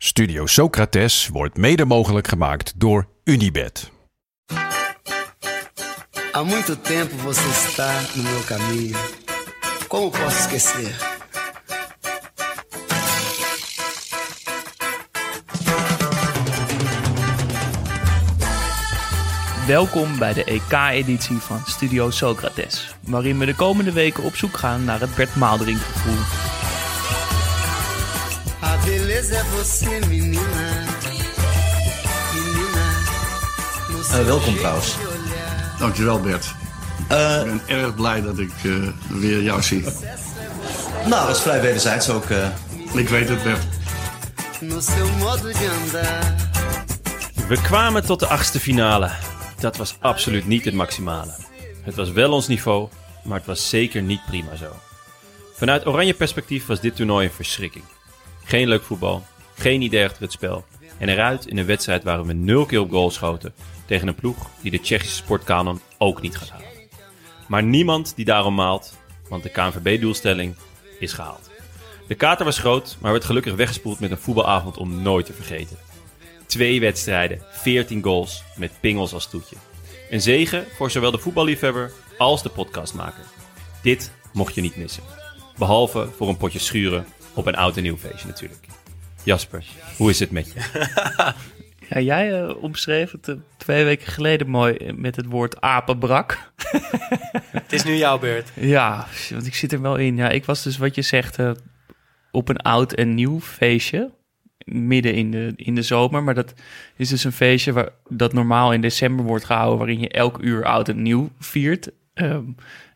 Studio Socrates wordt mede mogelijk gemaakt door Unibed. Há muito tempo você está no meu caminho. Como posso esquecer? Welkom bij de EK-editie van Studio Socrates, waarin we de komende weken op zoek gaan naar het Bert Maalderink gevoel. A beleza é você, menina. Menina. no seu Eh, welkom trouwens. Dankjewel Bert. Eh, Ik ben erg blij dat ik eh, weer jou zie. nou, dat is vrij wederzijds ook. eh. Ik weet het Bert. We kwamen tot de achtste finale. Dat was absoluut niet het maximale. Het was wel ons niveau, maar het was zeker niet prima zo. Vanuit oranje perspectief was dit toernooi een verschrikking. Geen leuk voetbal, geen idee achter het spel. En eruit in een wedstrijd waar we nul keer op goal schoten tegen een ploeg die de Tsjechische sportkanon ook niet gaat halen. Maar niemand die daarom maalt, want de KNVB-doelstelling is gehaald. De kater was groot, maar werd gelukkig weggespoeld met een voetbalavond om nooit te vergeten. Twee wedstrijden, 14 goals met pingels als toetje. Een zegen voor zowel de voetballiefhebber als de podcastmaker. Dit mocht je niet missen. Behalve voor een potje schuren op een oud en nieuw feestje natuurlijk. Jasper, hoe is het met je? Ja, jij omschreef het eh, twee weken geleden mooi eh, met het woord apenbrak. Het is nu jouw beurt. Ja, want ik zit er wel in. Ja, ik was dus wat je zegt op een oud en nieuw feestje. Midden in de, in de zomer. Maar dat is dus een feestje waar, dat normaal in december wordt gehouden. Waarin je elk uur oud en nieuw viert. Ehm,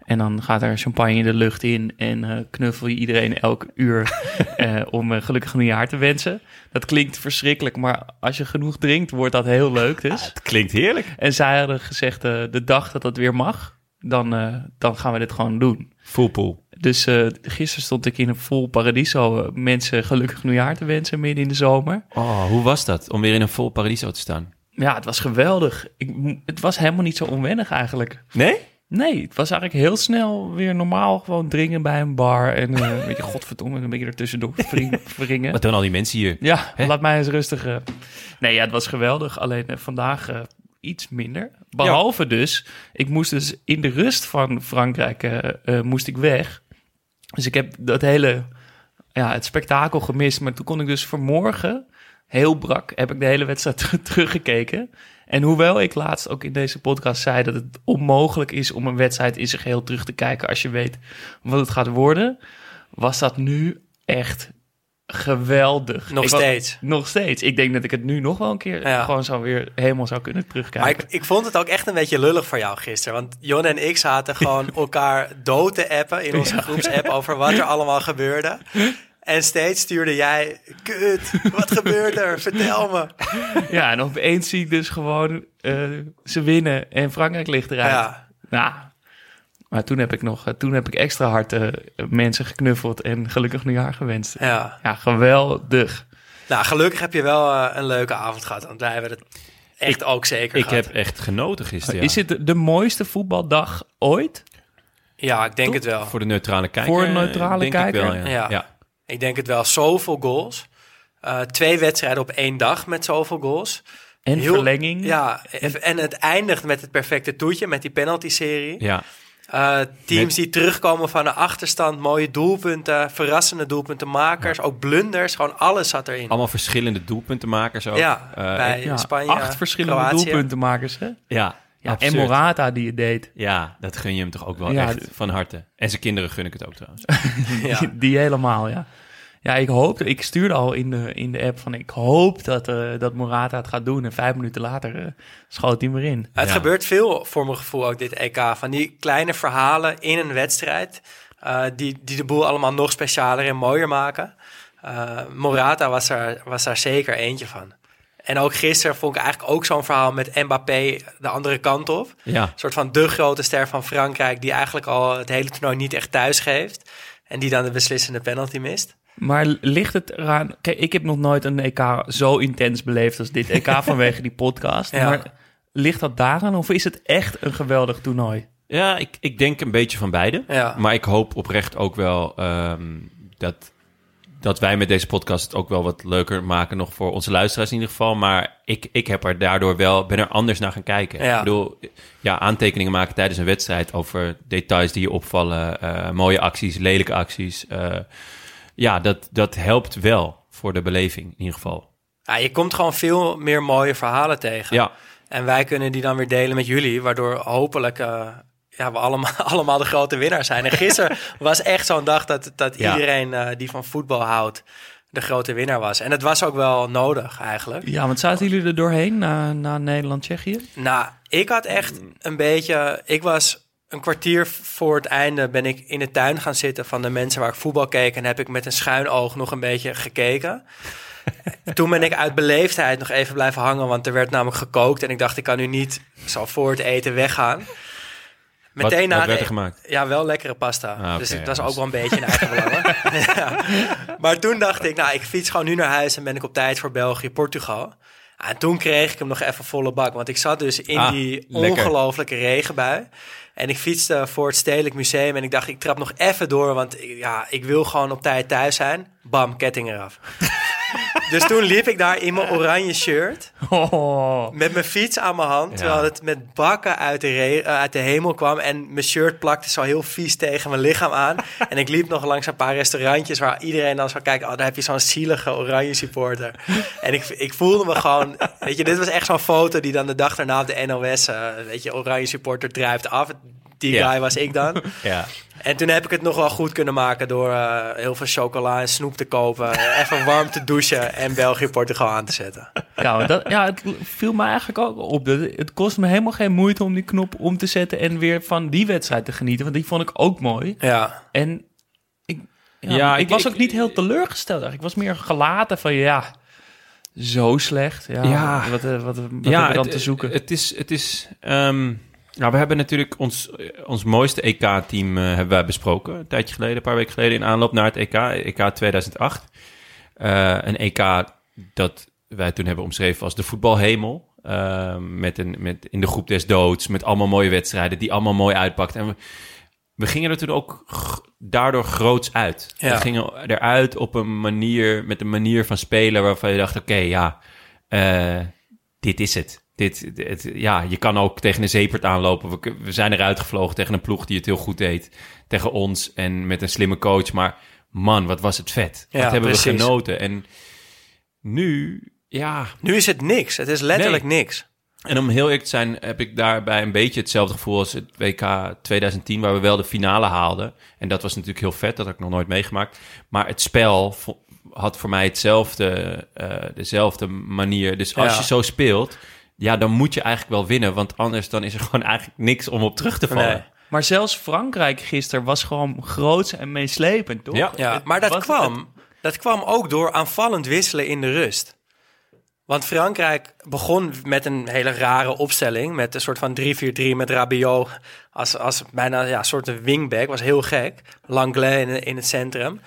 en dan gaat er champagne in de lucht in. En eh, knuffel je iedereen elk uur eh, om een gelukkig nieuwjaar te wensen. Dat klinkt verschrikkelijk. Maar als je genoeg drinkt, wordt dat heel leuk dus. Het klinkt heerlijk. En zij hadden gezegd, eh, de dag dat dat weer mag, dan, eh, dan gaan we dit gewoon doen. Full pool. Dus eh, gisteren stond ik in een vol paradiso eh, mensen gelukkig nieuwjaar te wensen midden in de zomer. Oh, hoe was dat om weer in een vol paradiso te staan? Ja, het was geweldig. Ik, het was helemaal niet zo onwennig eigenlijk. Nee? Nee, het was eigenlijk heel snel weer normaal gewoon dringen bij een bar. En eh, een beetje godverdomme, een beetje ertussendoor wring- wringen. Wat doen al die mensen hier? Ja, Hè? laat mij eens rustig. eh. Nee, ja, het was geweldig. Alleen eh, vandaag iets minder. Behalve dus, ik moest dus in de rust van Frankrijk moest ik weg. Dus ik heb dat hele, ja, het spektakel gemist. Maar toen kon ik dus vanmorgen, heel brak, heb ik de hele wedstrijd ter- teruggekeken. En hoewel ik laatst ook in deze podcast zei dat het onmogelijk is om een wedstrijd in zijn geheel terug te kijken als je weet wat het gaat worden, was dat nu echt geweldig. Nog Ik steeds. nog steeds. Ik denk dat ik het nu nog wel een keer Ja. gewoon zo weer helemaal zou kunnen Maar terugkijken. ik, ik vond het ook echt een beetje lullig voor jou gisteren. Want Jon en ik zaten gewoon elkaar dood te appen in onze groepsapp over wat er allemaal gebeurde. En steeds stuurde jij, kut, wat gebeurt er? Vertel me. Ja, en opeens zie ik dus gewoon eh, ze winnen en Frankrijk ligt eruit. Ja, Nou, maar toen heb ik nog, eh, toen heb ik extra hard eh, mensen geknuffeld en gelukkig nieuwjaar gewenst. ja. Ja, geweldig. Nou, gelukkig heb je wel een leuke avond gehad. Want wij hebben het echt ook zeker Ik gehad. heb echt genoten gisteren. ja. Is het de, de mooiste voetbaldag ooit? Ja, ik denk het wel. Voor de neutrale kijker? Voor een neutrale denk kijker? Ik wel, ja. Ja. ja. Ik denk het wel. Zoveel goals. Eh, twee wedstrijden op één dag met zoveel goals. En Heel- verlenging. Ja, en het eindigt met het perfecte toetje, met die penalty-serie. ja. Eh, teams Met- die terugkomen van de achterstand, mooie doelpunten, verrassende doelpuntenmakers, ook blunders, gewoon alles zat erin. Allemaal verschillende doelpuntenmakers ook. ja, Eh, bij Ja, Spanje, acht verschillende Kroatië. doelpuntenmakers, hè? ja, Ja, en. Morata die het deed. Ja, dat gun je hem toch ook wel Ja, echt van harte. En zijn kinderen gun ik het ook trouwens. Ja. Die, die helemaal, ja. Ja, ik hoopte, ik stuurde al in de, in de app van ik hoop dat, eh, dat Morata het gaat doen. En vijf minuten later eh, schoot hij maar in. Het Ja. gebeurt veel voor mijn gevoel ook dit EK. Van die kleine verhalen in een wedstrijd. eh, die, die de boel allemaal nog specialer en mooier maken. Eh, Morata was er, was daar zeker eentje van. En ook gisteren vond ik eigenlijk ook zo'n verhaal met Mbappé de andere kant op. Ja. Een soort van de grote ster van Frankrijk... die eigenlijk al het hele toernooi niet echt thuis geeft. En die dan de beslissende penalty mist. Maar ligt het eraan... Kijk, ik heb nog nooit een EK zo intens beleefd als dit EK vanwege die podcast. Ja. Maar ligt dat daaraan of is het echt een geweldig toernooi? Ja, ik, ik denk een beetje van beide. Ja. Maar ik hoop oprecht ook wel ehm, dat, dat wij met deze podcast het ook wel wat leuker maken. Nog voor onze luisteraars in ieder geval. Maar ik, ik heb er daardoor wel, ben er anders naar gaan kijken. Ja. Ik bedoel, ja, aantekeningen maken tijdens een wedstrijd over details die je opvallen. eh, mooie acties, lelijke acties. eh, ja, dat, dat helpt wel voor de beleving in ieder geval. Ja, je komt gewoon veel meer mooie verhalen tegen. Ja, En wij kunnen die dan weer delen met jullie, waardoor hopelijk eh, ja, we allemaal, allemaal de grote winnaar zijn. En gisteren was echt zo'n dag dat, dat Ja. iedereen eh, die van voetbal houdt de grote winnaar was. En het was ook wel nodig eigenlijk. Ja, want zaten jullie er doorheen na, na Nederland-Tsjechië? Nou, ik had echt een beetje. Ik was een kwartier voor het einde ben ik in de tuin gaan zitten van de mensen waar ik voetbal keek. En heb ik met een schuin oog nog een beetje gekeken. Toen ben ik uit beleefdheid nog even blijven hangen, want er werd namelijk gekookt. En ik dacht, ik kan nu niet zo voor het eten weggaan. wat, Meteen na wat het werd er gemaakt? ja, wel lekkere pasta. Ah, dus dat ja, is ook dus- wel een beetje in eigen belang. ja. Maar toen dacht ik, nou, ik fiets gewoon nu naar huis en ben ik op tijd voor België, Portugal. Ah, En toen kreeg ik hem nog even volle bak. Want ik zat dus in Ah, die lekker. ongelofelijke regenbui. En ik fietste voor het Stedelijk Museum. En ik dacht, ik trap nog even door. Want ja, ik wil gewoon op tijd thuis zijn. Bam, ketting eraf. Dus toen liep ik daar in mijn oranje shirt. Oh. Met mijn fiets aan mijn hand, terwijl het met bakken uit de, eh, uit de hemel kwam. En mijn shirt plakte zo heel vies tegen mijn lichaam aan. en ik liep nog langs een paar restaurantjes waar iedereen dan zou kijken... oh, daar heb je zo'n zielige oranje supporter. en ik, ik voelde me gewoon... Weet je, dit was echt zo'n foto die dan de dag daarna op de NOS... eh, weet je, oranje supporter drijft af. Die Ja. guy was ik dan. Ja. En toen heb ik het nog wel goed kunnen maken door eh, heel veel chocola en snoep te kopen. even warm te douchen en België-Portugal aan te zetten. Ja, dat, ja, het viel me eigenlijk ook op. Dat- Het kost me helemaal geen moeite om die knop om te zetten en weer van die wedstrijd te genieten. Want die vond ik ook mooi. Ja. En ik, ja, Ja, ik, ik- was ik- ook niet heel teleurgesteld. eigenlijk. Ik was meer gelaten van ja, zo slecht. Ja, Ja. wat, eh, wat, wat we dan het, te zoeken? Het is, het is ehm, nou, we hebben natuurlijk ons, ons mooiste EK-team eh, hebben wij besproken. Een tijdje geleden, een paar weken geleden, in aanloop naar het EK, EK 2008. Eh, een EK dat wij toen hebben omschreven als de voetbalhemel. Eh, met een, met in de groep des doods, met allemaal mooie wedstrijden die allemaal mooi uitpakten. En we, we gingen er toen ook daardoor groots uit. Ja. We gingen eruit op een manier, met een manier van spelen waarvan je dacht, oké, ja, eh, dit is het. Dit, dit- ja, je kan ook tegen een zeepert aanlopen. We, zijn eruit gevlogen tegen een ploeg die het heel goed deed. Tegen ons en met een slimme coach. Maar man, wat was het vet. Ja, wat hebben we genoten. En nu, ja... Nu is het niks. Het is letterlijk niks. En om heel eerlijk te zijn, heb ik daarbij een beetje hetzelfde gevoel als het WK 2010, waar we wel de finale haalden. En dat was natuurlijk heel vet, dat had ik nog nooit meegemaakt. Maar het spel had voor mij hetzelfde, eh, dezelfde manier. Dus als Ja. je zo speelt, ja, dan moet je eigenlijk wel winnen. Want anders dan is er gewoon eigenlijk niks om op terug te vallen. Nee. Maar zelfs Frankrijk gisteren was gewoon groots en meeslepend, toch? Ja. Ja, maar dat kwam, dat kwam ook door aanvallend wisselen in de rust. Want Frankrijk begon met een hele rare opstelling. Met een soort van 3-4-3 met Rabiot als, als bijna ja, een soort wingback. Was heel gek. Langlais in, in het centrum.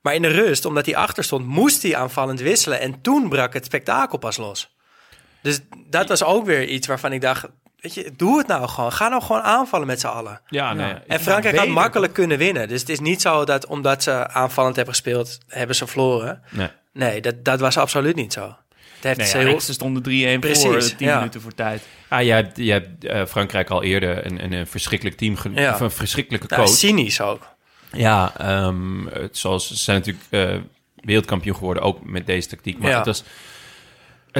Maar in de rust, omdat hij achter stond, moest hij aanvallend wisselen. En toen brak het spektakel pas los. Dus dat was ook weer iets waarvan ik dacht... Weet je, doe het nou gewoon. Ga nou gewoon aanvallen met z'n allen. Ja, nee. En Frankrijk had makkelijk kunnen winnen. Dus het is niet zo dat omdat ze aanvallend hebben gespeeld, hebben ze verloren. nee. Nee, dat, dat was absoluut niet zo. Het heeft Nee, ze ja, heel... ze stonden 3-1 Precies, voor, eh, 10 ja. minuten voor tijd. Ah, je hebt, je hebt eh, Frankrijk al eerder een, een, een verschrikkelijk team, ge- Ja. of een verschrikkelijke Nou, coach. cynisch ook. Ja, ehm, het, zoals ze zijn natuurlijk eh, wereldkampioen geworden, ook met deze tactiek. Maar Ja. het, was,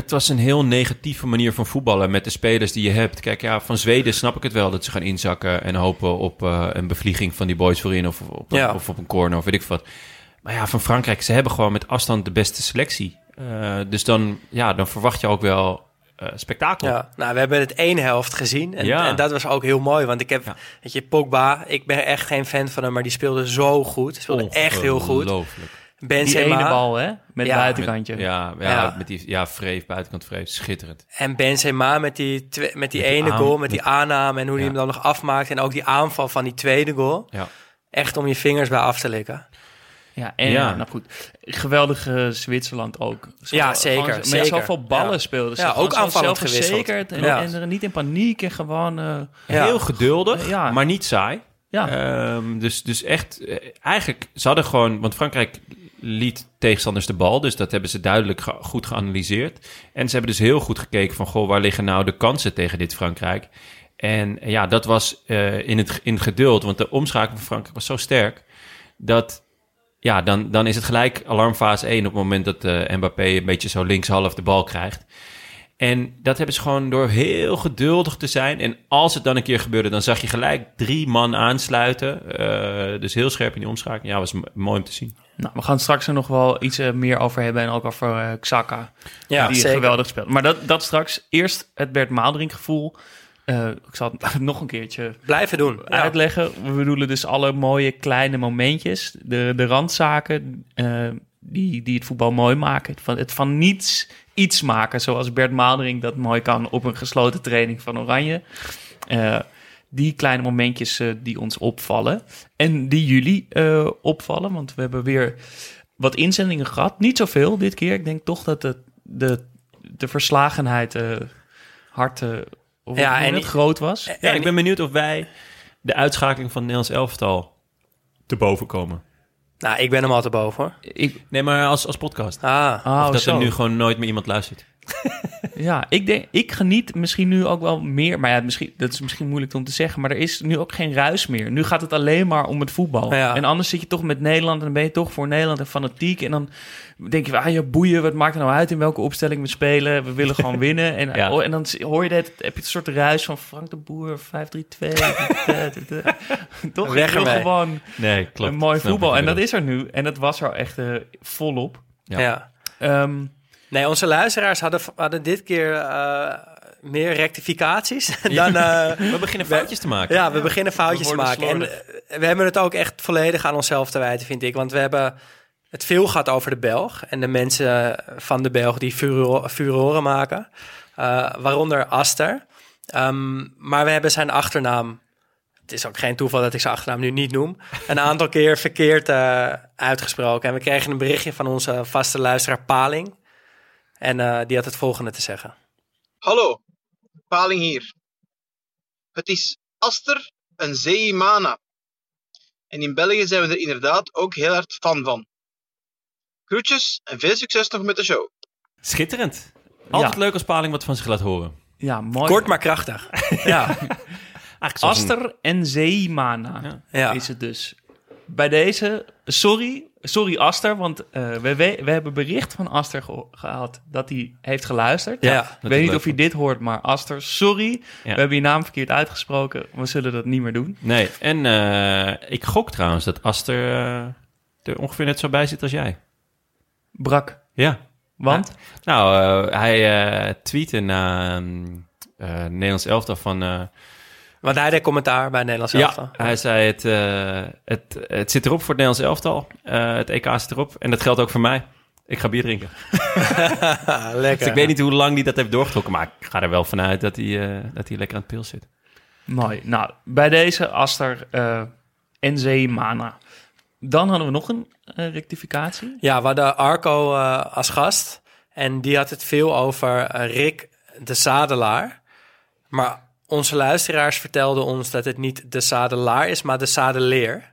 het was een heel negatieve manier van voetballen met de spelers die je hebt. Kijk, ja, van Zweden snap ik het wel dat ze gaan inzakken en hopen op eh, een bevlieging van die boys voorin of op, Ja. of op een corner of weet ik wat. Maar ja, van Frankrijk, ze hebben gewoon met afstand de beste selectie. Eh, dus dan, ja, dan verwacht je ook wel eh, spektakel. Ja, nou, we hebben het één helft gezien. En, Ja. en dat was ook heel mooi. Want ik heb, Ja. weet je, Pogba, ik ben echt geen fan van hem, maar die speelde zo goed. Speelde echt heel goed. Ongelooflijk. Die Benzema. ene bal, hè? Met Ja. buitenkantje. Ja, ja, Ja. met die ja, vreef, buitenkant vreef. Schitterend. En Benzema met die, met die Met die ene aan- goal, met die aanname en hoe hij hem dan nog afmaakt. En ook die aanval van die tweede goal. Ja. Echt om je vingers bij af te likken. Ja, en Ja. nou goed. Geweldige Zwitserland ook. Zo- Ja, zeker, gewoon Met zoveel ballen Ja. speelden ze. Ja, ook aanvallend zelfverzekerd En, Ja. en er niet in paniek en gewoon... eh, Ja. Heel geduldig, ja. maar niet saai. ja, Ehm, dus, dus echt, eh, eigenlijk, ze hadden gewoon, want Frankrijk liet tegenstanders de bal, dus dat hebben ze duidelijk goed geanalyseerd. En ze hebben dus heel goed gekeken van, goh, waar liggen nou de kansen tegen dit Frankrijk? En ja, dat was eh, in, het, in geduld, want de omschakeling van Frankrijk was zo sterk, dat, ja, dan, dan is het gelijk alarmfase 1 op het moment dat eh, Mbappé een beetje zo linkshalf de bal krijgt. En dat hebben ze gewoon door heel geduldig te zijn. En als het dan een keer gebeurde, dan zag je gelijk drie man aansluiten. Eh, dus heel scherp in die omschakeling. Ja, was mooi om te zien. nou, we gaan straks er nog wel iets eh, meer over hebben. En ook over Xhaka. Ja, die zeker. geweldig speelt. Maar dat, dat straks. Eerst het Bert Maalderink gevoel. Eh, ik zal het nog een keertje Blijven doen. Ja. uitleggen. We bedoelen dus alle mooie kleine momentjes. De, de randzaken die, die het voetbal mooi maken. Het van, het van niets iets maken. Zoals Bert Maalderink dat mooi kan op een gesloten training van Oranje. Eh, die kleine momentjes eh, die ons opvallen. En die jullie eh, opvallen. Want we hebben weer wat inzendingen gehad. Niet zoveel dit keer. Ik denk toch dat de, de, de verslagenheid hard Ja, en- het groot was. Ja, En- ik ben benieuwd of wij de uitschakeling van Nederlands elftal te boven komen. Nou, ik ben hem al te boven hoor. Ik, Nee, maar als, als podcast. Ah, oh, of dat zo. er nu gewoon nooit meer iemand luistert. Ja, ik denk, ik geniet misschien nu ook wel meer. Maar ja, misschien, dat is misschien moeilijk om te zeggen. Maar er is nu ook geen ruis meer. Nu gaat het alleen maar om het voetbal. Ja. En anders zit je toch met Nederland. En dan ben je toch voor Nederland en fanatiek. En dan denk je, ah ja, boeien. Wat maakt er nou uit in welke opstelling we spelen? We willen gewoon winnen. En, Ja. oh, en dan hoor je dat, heb je een soort ruis van Frank de Boer, 5-3-2. toch? Weg ermee. gewoon Nee, klopt. een mooi voetbal. En dat is er nu. En dat was er echt eh, volop. Ja. ja. Nee, onze luisteraars hadden, hadden dit keer eh, meer rectificaties dan... eh, We beginnen foutjes te maken. Ja, we beginnen foutjes te maken. En slordig. we hebben het ook echt volledig aan onszelf te wijten, vind ik. Want we hebben het veel gehad over de Belg. En de mensen van de Belg die furo- furoren maken. Eh, waaronder Aster. Ehm, maar we hebben zijn achternaam... Het is ook geen toeval dat ik zijn achternaam nu niet noem. Een aantal keer verkeerd uitgesproken. En we kregen een berichtje van onze vaste luisteraar Paling. En eh, die had het volgende te zeggen. Hallo, Paling hier. Het is Aster en Zeimana. En in België zijn we er inderdaad ook heel hard fan van. Groetjes en veel succes nog met de show. Schitterend. Altijd Ja. leuk als Paling wat van zich laat horen. ja, mooi. Kort maar krachtig. ja, een- Aster en ja. is het dus. Bij deze, sorry, sorry Aster, want eh, we, we, we hebben bericht van Aster gehad dat hij heeft geluisterd. Ja. ik hij weet niet of hij dit hoort, maar Aster, sorry. We hebben je naam verkeerd uitgesproken. We zullen dat niet meer doen. Nee, en eh, ik gok trouwens dat Aster eh, er ongeveer net zo bij zit als jij. Brak. Ja. Want? Nou, hij tweette na ehm, eh, Nederlands elftal van... Want hij deed commentaar bij Nederlands ja, elftal. hij zei het, eh, het, het zit erop voor het Nederlands elftal. Eh, het EK zit erop. En dat geldt ook voor mij. Ik ga bier drinken. Lekker. Dus ik weet niet hoe lang hij dat heeft doorgetrokken. Maar ik ga er wel vanuit dat hij, eh, dat hij lekker aan het pil zit. Mooi. Nou, bij deze Aster eh en Zeemana. Dan hadden we nog een rectificatie. Ja, we hadden Arco eh, als gast. En die had het veel over Rick de Zadelaar. Maar onze luisteraars vertelden ons dat het niet de Zadelaar is, maar de Zadeleer.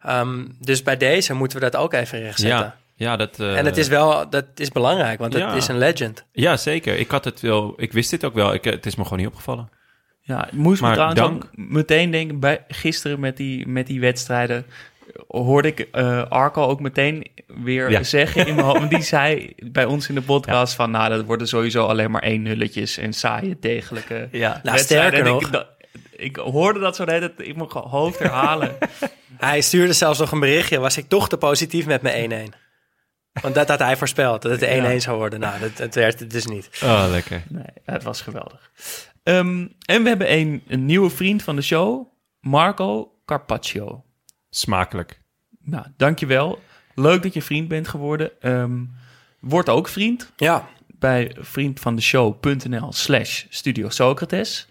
Ehm, dus bij deze moeten we dat ook even rechtzetten. Ja, ja, dat, eh, En het is wel, dat is belangrijk, want het Ja. is een legend. ja, zeker. Ik had het wel. Ik wist dit ook wel. Ik, eh, het is me gewoon niet opgevallen. Ja, moest me trouwens dank. ook meteen denken, bij, gisteren met die, met die wedstrijden, hoorde ik eh, Arco ook meteen weer Ja. zeggen in mijn hoofd. Die zei bij ons in de podcast van, nou, dat worden sowieso alleen maar één nulletjes en saaie, degelijke Ja. Nou, sterker En nog, Ik, dat- ik hoorde dat zo de hele tijd in mijn hoofd herhalen. hij stuurde zelfs nog een berichtje. Was ik toch te positief met mijn 1-1? Want dat had hij voorspeld, dat het 1-1 Ja. zou worden. Nou, dat, dat werd het dus niet. Oh, lekker. Nee, het was geweldig. Ehm, en we hebben een, een nieuwe vriend van de show, Marco Carpaccio. Smakelijk. Nou, dankjewel. Leuk dat je vriend bent geworden. Ehm, word ook vriend Ja, bij vriendvandeshow.nl slash Studio Socrates.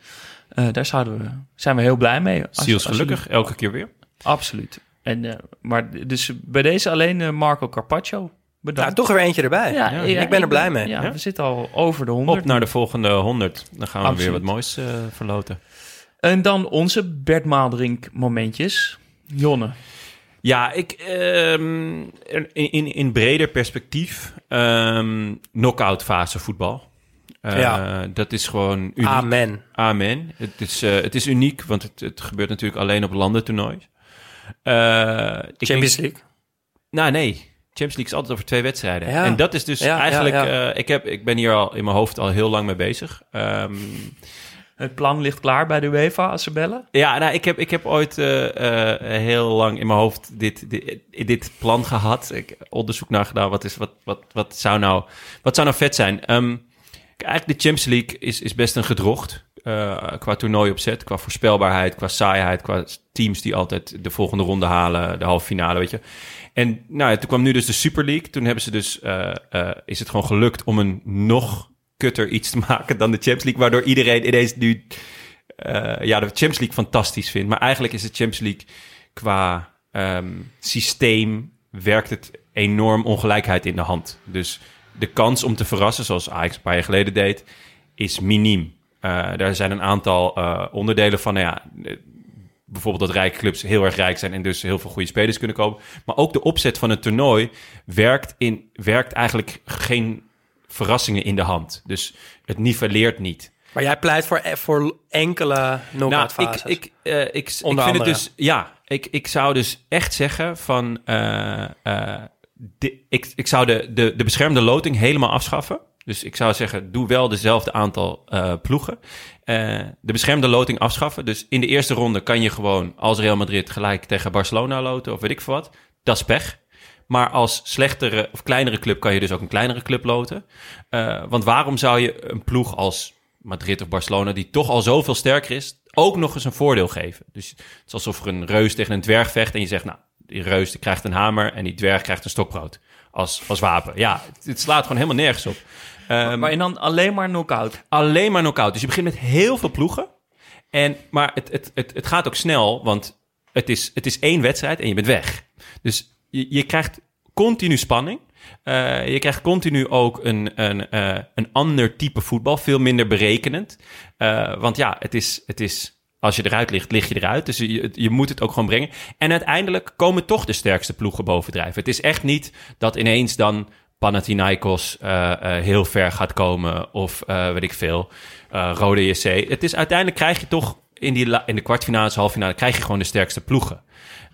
Eh, daar zouden we, zijn we heel blij mee. Als- Ziels als gelukkig, jullie- elke keer weer. Absoluut. En, eh, maar dus bij deze alleen eh, Marco Carpaccio. Bedankt. toch er weer eentje erbij. Ja, ja, ik ben er blij mee. Ja, Ja. we zitten al over de 100. Op naar de volgende 100. Dan gaan we Absoluut. weer wat moois eh, verloten. En dan onze Bert Maalderink momentjes. Jonne. Ja, ik, ehm, in, in, in breder perspectief, knock-out fase voetbal. Eh, Ja. Dat is gewoon uniek. Amen. Amen. Het is, eh, het is uniek, want het, het gebeurt natuurlijk alleen op landentoernoois. Eh, ik Champions denk- League. Nou, nee. Champions League is altijd over twee wedstrijden. Ja. En dat is dus Ja, eigenlijk... ja, eh, ik, heb, ik ben hier al in mijn hoofd al heel lang mee bezig. Ehm, Het plan ligt klaar bij de UEFA als ze bellen. ja, nou, ik heb, ik heb ooit eh, eh, heel lang in mijn hoofd dit, dit, dit plan gehad. Ik onderzoek naar gedaan. Wat, is, wat, wat, wat, zou, nou, wat zou nou vet zijn? Ehm, eigenlijk de Champions League is, is best een gedrocht. eh, qua toernooi opzet, qua voorspelbaarheid, qua saaiheid, qua teams die altijd de volgende ronde halen, de halve finale, weet je. En nou, toen kwam nu dus de Super League. Toen hebben ze dus, is het gewoon gelukt om een nog kutter iets te maken dan de Champions League, waardoor iedereen ineens nu eh, ja, de Champions League fantastisch vindt. Maar eigenlijk is de Champions League qua ehm, systeem werkt het enorm ongelijkheid in de hand. Dus de kans om te verrassen, zoals Ajax een paar jaar geleden deed, is miniem. Eh daar zijn een aantal eh, onderdelen van, nou ja, bijvoorbeeld dat rijke clubs heel erg rijk zijn en dus heel veel goede spelers kunnen kopen. Maar ook de opzet van het toernooi werkt, in, werkt eigenlijk geen verrassingen in de hand. Dus het nivelleert niet. Maar jij pleit voor, voor enkele knock-out Nou, ik, fases. ik, eh, ik, ik Onder vind andere. het dus... Ja, ik, ik zou dus echt zeggen van... eh, eh, de- ik, ik zou de, de, de beschermde loting helemaal afschaffen. Dus ik zou zeggen, doe wel dezelfde aantal ploegen. De beschermde loting afschaffen. Dus in de eerste ronde kan je gewoon als Real Madrid gelijk tegen Barcelona loten of weet ik veel wat. Dat is pech. Maar als slechtere of kleinere club kan je dus ook een kleinere club loten. Eh, want waarom zou je een ploeg als Madrid of Barcelona, die toch al zoveel sterker is, ook nog eens een voordeel geven? Dus het is alsof er een reus tegen een dwerg vecht en je zegt, nou, die reus die krijgt een hamer en die dwerg krijgt een stokbrood als, als wapen. Ja, het, het slaat gewoon helemaal nergens op. Ehm, maar je dan alleen maar knock-out. alleen maar knock-out. Dus je begint met heel veel ploegen. En, maar het, het, het, het gaat ook snel, want het is, het is één wedstrijd en je bent weg. Dus je, je krijgt continu spanning. Eh, je krijgt continu ook een, een, eh, een ander type voetbal, veel minder berekenend. Eh, want ja, het is, het is, als je eruit ligt, lig je eruit. Dus je, je moet het ook gewoon brengen. En uiteindelijk komen toch de sterkste ploegen bovendrijven. Het is echt niet dat ineens dan Panathinaikos heel ver gaat komen of weet ik veel, Rode JC. Het is uiteindelijk krijg je toch in, die in de kwartfinales, halve finale, krijg je gewoon de sterkste ploegen.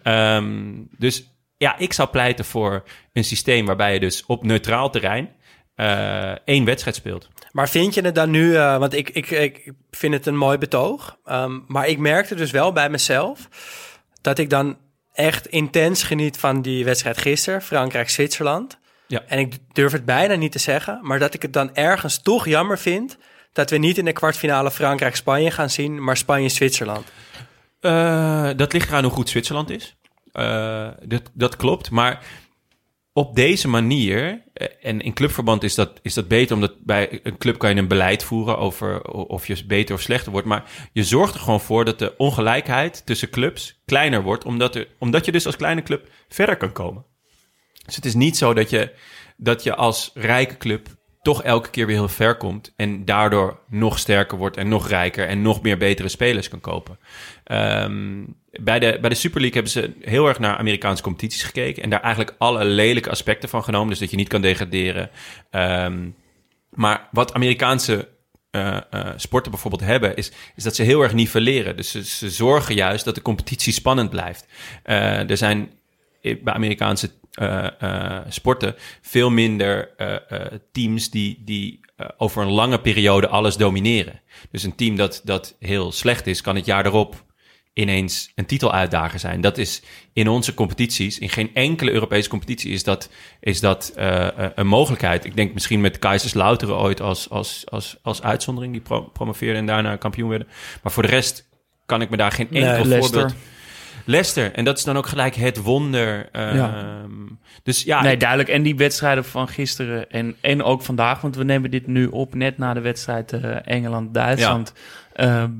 Ehm, dus ja, ik zou pleiten voor een systeem waarbij je dus op neutraal terrein eh, één wedstrijd speelt. Maar vind je het dan nu, eh, want ik, ik, ik vind het een mooi betoog, ehm, maar ik merkte dus wel bij mezelf dat ik dan echt intens geniet van die wedstrijd gisteren, Frankrijk-Zwitserland. Ja. En ik durf het bijna niet te zeggen, maar dat ik het dan ergens toch jammer vind dat we niet in de kwartfinale Frankrijk-Spanje gaan zien, maar Spanje-Zwitserland. Eh, dat ligt eraan hoe goed Zwitserland is. Eh, dat, dat klopt. Maar op deze manier, eh, en in clubverband is dat, is dat beter, omdat bij een club kan je een beleid voeren over of je beter of slechter wordt. Maar je zorgt er gewoon voor dat de ongelijkheid tussen clubs kleiner wordt, omdat, er, omdat je dus als kleine club verder kan komen. Dus het is niet zo dat je, dat je als rijke club toch elke keer weer heel ver komt en daardoor nog sterker wordt en nog rijker en nog meer betere spelers kan kopen. Ehm, bij, de, bij de Super League hebben ze heel erg naar Amerikaanse competities gekeken en daar eigenlijk alle lelijke aspecten van genomen, dus dat je niet kan degraderen. Ehm, maar wat Amerikaanse eh, sporten bijvoorbeeld hebben, is, is dat ze heel erg nivelleren. Dus ze, zorgen juist dat de competitie spannend blijft. Eh, er zijn bij Amerikaanse eh, eh, sporten veel minder eh, eh, teams die, die over een lange periode alles domineren. Dus een team dat, dat heel slecht is, kan het jaar erop ineens een titeluitdager zijn. Dat is in onze competities, in geen enkele Europese competitie is dat, is dat een mogelijkheid. Ik denk misschien met Kaiserslauteren ooit als, als, als, als uitzondering, die pro promoveerden en daarna kampioen werden. Maar voor de rest kan ik me daar geen Nee, enkel Leicester. voorbeeld... Leicester. En dat is dan ook gelijk het wonder. Ja. Dus ja, nee, duidelijk. En die wedstrijden van gisteren en, en ook vandaag, want we nemen dit nu op net na de wedstrijd eh, Engeland-Duitsland. ehm,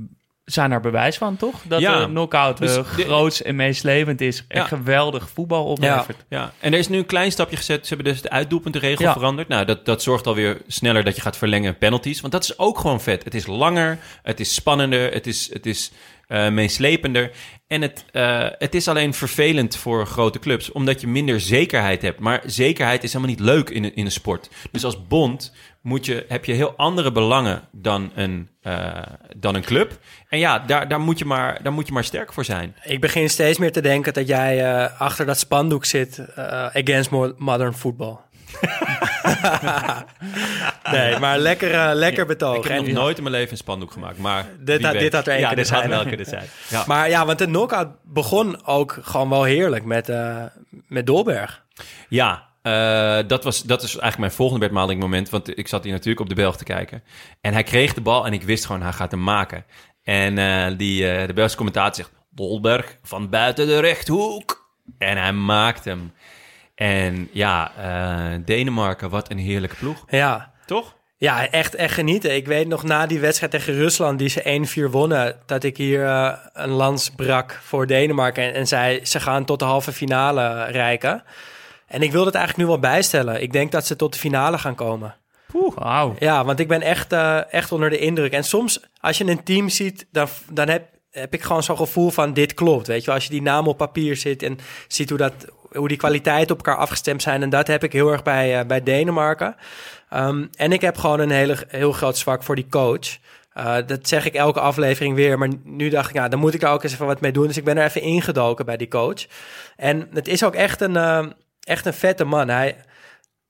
zijn er bewijs van, toch? Dat Ja. de knockout Dus eh, de- groots en meestlevend is. En Ja. geweldig voetbal oplevert. Ja, en er is nu een klein stapje gezet. Ze hebben dus de uitdoelpuntenregel Ja. veranderd. Nou, dat, dat zorgt alweer sneller dat je gaat verlengen penalties. Want dat is ook gewoon vet. Het is langer, het is spannender, het is, het is eh, meeslepender. En het, eh, het is alleen vervelend voor grote clubs, omdat je minder zekerheid hebt. Maar zekerheid is helemaal niet leuk in in een sport. Dus als bond moet je, heb je heel andere belangen dan een, eh, dan een club. En ja, daar, daar, moet je maar, daar moet je maar sterk voor zijn. Ik begin steeds meer te denken dat jij eh, achter dat spandoek zit eh, against mo- modern football. nee, maar lekker, lekker betoog. Ik heb nog nooit in mijn leven een spandoek gemaakt, maar... Dit had- dit had er één ja, kunnen dit had zijn, wel kunnen zijn. Ja. Maar ja, want de knockout begon ook gewoon wel heerlijk met, met Dolberg. Ja, eh, dat, was, dat is eigenlijk mijn volgende Bert moment. Want ik zat hier natuurlijk op de Belg te kijken. En hij kreeg de bal en ik wist gewoon, hij gaat hem maken. En eh, die, eh, de Belgische commentator zegt... Dolberg van buiten de rechthoek. En hij maakt hem. En ja, Denemarken, wat een heerlijke ploeg. Ja. Toch? Ja, echt, echt genieten. Ik weet nog na die wedstrijd tegen Rusland, die ze 1-4 wonnen, dat ik hier een lans brak voor Denemarken. En, en zei, ze gaan tot de halve finale reiken. En ik wil het eigenlijk nu wel bijstellen. Ik denk dat ze tot de finale gaan komen. Wauw. Ja, want ik ben echt, eh, echt onder de indruk. En soms, als je een team ziet, dan, dan heb, heb ik gewoon zo'n gevoel van dit klopt. Weet je, wel. als je die namen op papier zit en ziet hoe, dat, hoe die kwaliteiten op elkaar afgestemd zijn. En dat heb ik heel erg bij, eh, bij Denemarken. Ehm, en ik heb gewoon een hele, heel groot zwak voor die coach. Eh, dat zeg ik elke aflevering weer. Maar nu dacht ik, ja, dan moet ik daar ook eens even wat mee doen. Dus ik ben er even ingedoken bij die coach. En het is ook echt een, echt een vette man. Hij,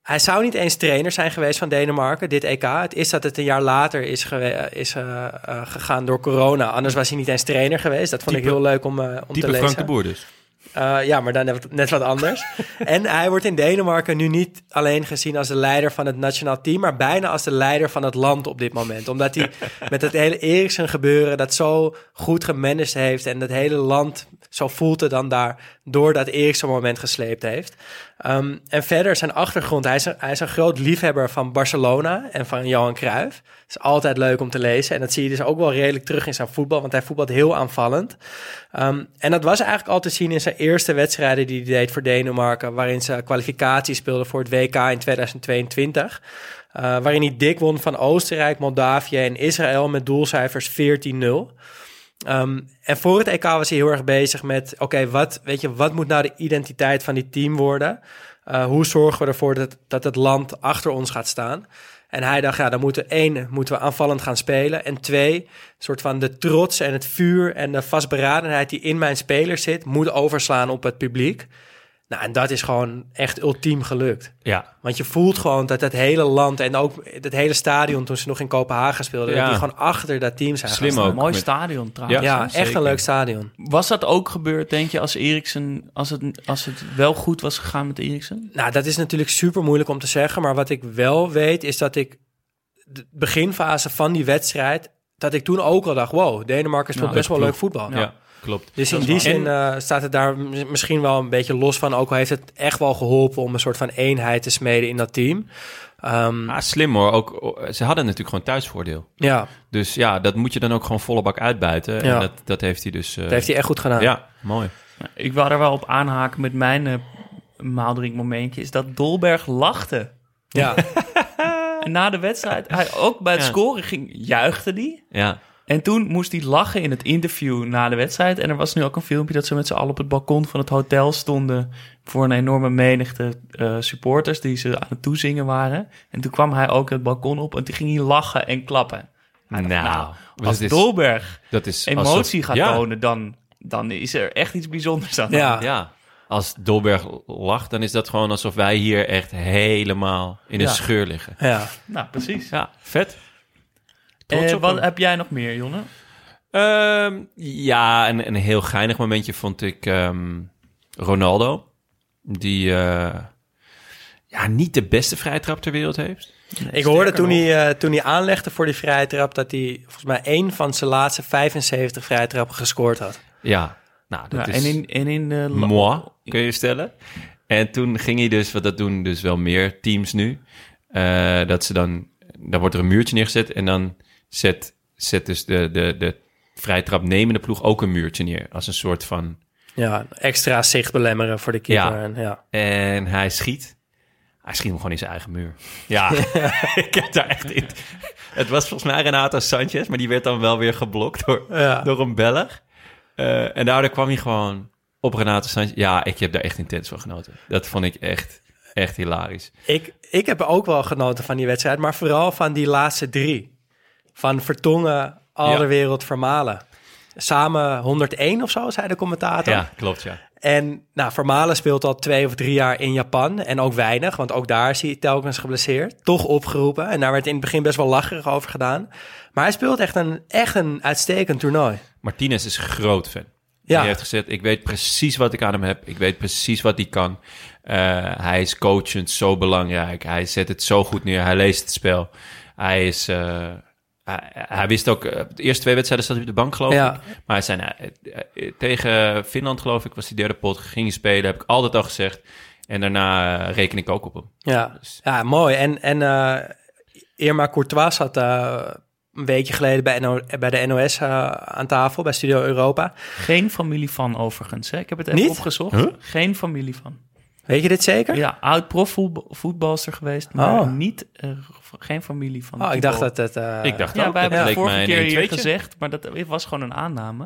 hij zou niet eens trainer zijn geweest van Denemarken, dit EK. Het is dat het een jaar later is, is eh, eh, gegaan door corona. Anders was hij niet eens trainer geweest. Dat vond ik heel leuk om, eh, om te lezen. Frank de Boer dus. Eh, ja, maar dan net, net wat anders. en hij wordt in Denemarken nu niet alleen gezien als de leider van het nationaal team, maar bijna als de leider van het land op dit moment. Omdat hij met het hele Eriksen gebeuren dat zo goed gemanaged heeft en het hele land, zo voelt het dan daar, door dat Eriksen moment gesleept heeft. Ehm, en verder zijn achtergrond, hij is, een, hij is een groot liefhebber van Barcelona en van Johan Cruijff. Het is altijd leuk om te lezen en dat zie je dus ook wel redelijk terug in zijn voetbal, want hij voetbalt heel aanvallend. Ehm, en dat was eigenlijk al te zien in zijn eerste wedstrijden die hij deed voor Denemarken, waarin ze kwalificatie speelden voor het WK in 2022. eh, waarin hij dik won van Oostenrijk, Moldavië en Israël met doelcijfers 14-0. Ehm, en voor het EK was hij heel erg bezig met: oké, wat, weet je, wat moet nou de identiteit van die team worden? Eh, hoe zorgen we ervoor dat, dat het land achter ons gaat staan? En hij dacht, ja, dan moeten één, moeten we aanvallend gaan spelen. En twee, een soort van de trots en het vuur en de vastberadenheid die in mijn spelers zit, moet overslaan op het publiek. Nou, en dat is gewoon echt ultiem gelukt. Ja. Want je voelt gewoon dat het hele land en ook het hele stadion toen ze nog in Kopenhagen speelden, Ja. dat die gewoon achter dat team zijn Slim ook. Mooi met- stadion trouwens. Ja, Ja, echt een leuk stadion. Was dat ook gebeurd, denk je, als Eriksen, als het, als het wel goed was gegaan met Eriksen? Nou, dat is natuurlijk super moeilijk om te zeggen. Maar wat ik wel weet, is dat ik de beginfase van die wedstrijd, dat ik toen ook al dacht, wow, Denemarken speelt Nou, best wel leuk voetbal. Ja, klopt. Dus in die waar. zin eh, staat het daar misschien wel een beetje los van. Ook al heeft het echt wel geholpen om een soort van eenheid te smeden in dat team. Ehm, Ah, slim hoor. Ook, oh, ze hadden natuurlijk gewoon thuisvoordeel. ja, Dus ja, dat moet je dan ook gewoon volle bak uitbuiten. Ja. En dat, dat heeft hij dus... eh, dat heeft hij echt goed gedaan. Ja, mooi. Ik wil er wel op aanhaken met mijn uh, maaldrink momentje, is dat Dolberg lachte. Ja. En na de wedstrijd, hij ook bij het Ja. scoren ging, juichte die. Ja, En toen moest hij lachen in het interview na de wedstrijd. En er was nu ook een filmpje dat ze met z'n allen op het balkon van het hotel stonden. Voor een enorme menigte eh, supporters die ze aan het toezingen waren. En toen kwam hij ook het balkon op en toen ging hij lachen en klappen. Dacht, Nou, dat als is- Dolberg dat is... emotie gaat ja, tonen, dan, dan is er echt iets bijzonders aan. de Ja. Ja, als Dolberg lacht, dan is dat gewoon alsof wij hier echt helemaal in een Ja. scheur liggen. ja. Nou, precies. Ja, vet. Trots Eh, op wat hem. heb jij nog meer, Jonne? Ehm, ja, een, een heel geinig momentje vond ik ehm, Ronaldo. Die eh, ja, niet de beste vrijtrap ter wereld heeft. Ik hoorde toen hij, eh, toen hij aanlegde voor die vrije trap... dat hij volgens mij één van zijn laatste 75 vrije trappen gescoord had. Ja, Nou, dat Ja, is en in, en in eh, La- moi, kun je stellen. En toen ging hij dus, wat dat doen dus wel meer teams nu, eh, dat ze dan, dan wordt er een muurtje neergezet en dan zet, zet dus de, de, de vrije trap nemende ploeg ook een muurtje neer. Als een soort van, Ja, extra zicht belemmeren voor de keeper. Ja. En, ja. en hij schiet. Hij schiet hem gewoon in zijn eigen muur. Ja, ik heb daar echt in. Het was volgens mij Renato Sanchez, maar die werd dan wel weer geblokt door, Ja. door een Belg. Eh, en daardoor kwam hij gewoon op Renato Sanchez. Ja, ik heb daar echt intens van genoten. Dat vond ik echt, echt hilarisch. Ik, ik heb ook wel genoten van die wedstrijd, maar vooral van die laatste drie. Van Vertongen, Alderwereld, Vermalen. Samen 101 of zo, zei de commentator. Ja, klopt, ja. En nou, Vermalen speelt al twee of drie jaar in Japan. En ook weinig, want ook daar is hij telkens geblesseerd. Toch opgeroepen. En daar werd in het begin best wel lacherig over gedaan. Maar hij speelt echt een, echt een uitstekend toernooi. Martinez is groot fan. Ja. Hij heeft gezegd, ik weet precies wat ik aan hem heb. Ik weet precies wat hij kan. Eh, hij is coachend zo belangrijk. Hij zet het zo goed neer. Hij leest het spel. Hij is... eh, hij, hij wist ook... eh, de eerste twee wedstrijden zat hij op de bank, geloof Ja. ik. Maar hij zei, nou, eh, eh, tegen Finland, geloof ik, was die derde pot. Ging hij spelen, heb ik altijd al gezegd. En daarna reken ik ook op hem. Ja, ja mooi. En, en eh, Irma Courtois zat eh, een weekje geleden bij, NO bij de NOS aan tafel, bij Studio Europa. Geen familie van overigens. Hè? Ik heb het even Niet? opgezocht. Huh? Geen familie van. Weet je dit zeker? Ja, oud profvoetbalster geweest, maar Oh. niet, eh, geen familie van. Oh, ik dacht dat het... eh, ik dacht Ja, ook, wij dat hebben het vorige keer een hier 1-2'tje. gezegd, maar dat was gewoon een aanname.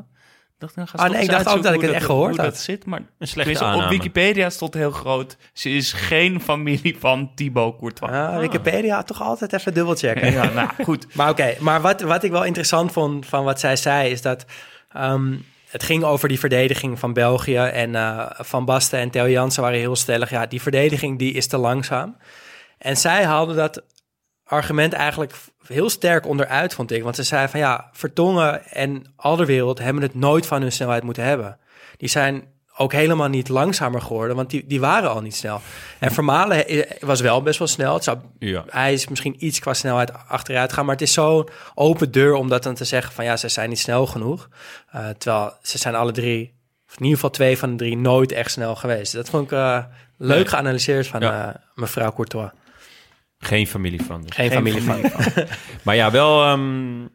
Ik dacht, dan Ah, nee, ik dacht ook dat ik het echt gehoord had. dat zit, maar Een slechte tenminste, op. Wikipedia stond heel groot. Ze is geen familie van Thibaut Courtois. ah, Wikipedia toch altijd even dubbelchecken. Ja, nou goed. Maar oké, maar wat, wat ik wel interessant vond van wat zij zei, is dat ehm, het ging over die verdediging van België. En eh, Van Basten en Theo Jansen waren heel stellig. Ja, die verdediging die is te langzaam. En zij haalde dat argument eigenlijk heel sterk onderuit, vond ik. Want ze zei van ja, Vertongen en Alderwereld hebben het nooit van hun snelheid moeten hebben. Die zijn ook helemaal niet langzamer geworden, want die, die waren al niet snel. En Vermalen was wel best wel snel. Het zou Ja. hij is misschien iets qua snelheid achteruit gaan, maar het is zo'n open deur om dat dan te zeggen van ja, ze zijn niet snel genoeg. Eh, terwijl ze zijn alle drie, of in ieder geval twee van de drie, nooit echt snel geweest. Dat vond ik eh, leuk geanalyseerd van Ja. eh, mevrouw Courtois. Geen familie van. dus. Geen, familie, van. Maar ja, wel... ehm,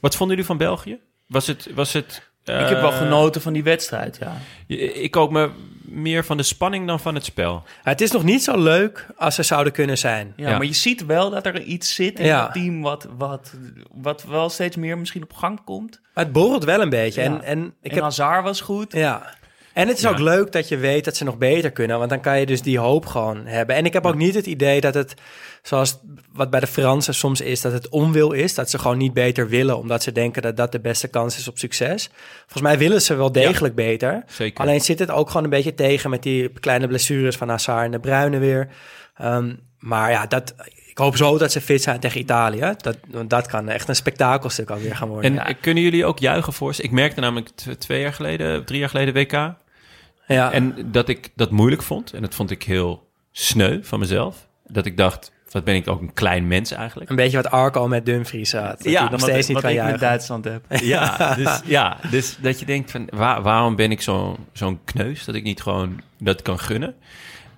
wat vonden jullie van België? Was het... Was het Ik heb wel eh, genoten van die wedstrijd, ja. Ik ook me meer van de spanning dan van het spel. Het is nog niet zo leuk als ze zouden kunnen zijn. Ja, Ja. maar je ziet wel dat er iets zit in Ja. het team wat, wat, wat wel steeds meer misschien op gang komt. Maar het borrelt wel een beetje. Ja. En, en ik en heb Hazard was goed. Ja. En het is Ja. ook leuk dat je weet dat ze nog beter kunnen, want dan kan je dus die hoop gewoon hebben. En ik heb ook niet het idee dat het, zoals wat bij de Fransen soms is, dat het onwil is, dat ze gewoon niet beter willen, omdat ze denken dat dat de beste kans is op succes. Volgens mij willen ze wel degelijk beter. Zeker. Alleen zit het ook gewoon een beetje tegen met die kleine blessures van Hazard en de Bruyne weer. Ehm, maar ja, dat, ik hoop zo dat ze fit zijn tegen Italië. Dat, dat kan echt een spektakelstuk alweer gaan worden. En kunnen jullie ook juichen voor ze? Ik merkte namelijk twee jaar geleden, drie jaar geleden WK. Ja. En dat ik dat moeilijk vond. En dat vond ik heel sneu van mezelf. Dat ik dacht, wat ben ik ook een klein mens eigenlijk. een beetje wat Arco met Dumfries had. Dat Ja, nog Wat- steeds niet wat kan ik met. Duitsland heb. Ja, dus, ja, dus dat je denkt van waar- waarom ben ik zo'n zo'n kneus dat ik niet gewoon dat kan gunnen.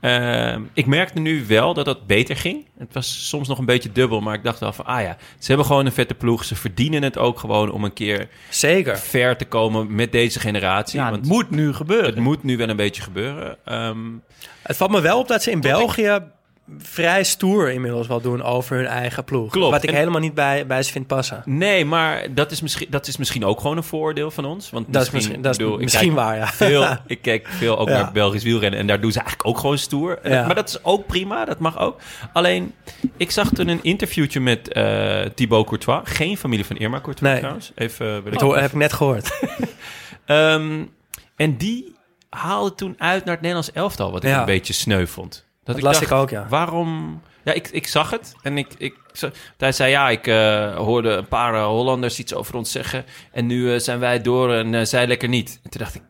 Ehm, ik merkte nu wel dat dat beter ging. Het was soms nog een beetje dubbel, maar ik dacht wel van ah ja, ze hebben gewoon een vette ploeg. Ze verdienen het ook gewoon om een keer Zeker. ver te komen met deze generatie. Ja, want het moet nu gebeuren. het moet nu wel een beetje gebeuren. Ehm, Het valt me wel op dat ze in België vrij stoer inmiddels wel doen over hun eigen ploeg. Klopt. Wat ik En- helemaal niet bij, bij ze vind passen. Nee, maar dat is, misschien, dat is misschien ook gewoon een voordeel van ons. Want Dat is misschien, dat is bedoel, misschien waar, ja. Veel, ik kijk veel ook Ja. naar Belgisch wielrennen en daar doen ze eigenlijk ook gewoon stoer. Ja. maar dat is ook prima, dat mag ook. Alleen, ik zag toen een interviewtje met eh Thibaut Courtois. Geen familie van Irma Courtois Nee. trouwens. Even, wil ik Dat heb ik net gehoord. Ehm, en die haalde toen uit naar het Nederlands elftal, wat ik Ja. een beetje sneu vond. Dat, las ik ook, ja. Waarom? Ja, ik, ik zag het en ik, ik, hij zei ja, ik eh, hoorde een paar eh, Hollanders iets over ons zeggen en nu eh, zijn wij door en zij lekker niet. En toen dacht ik,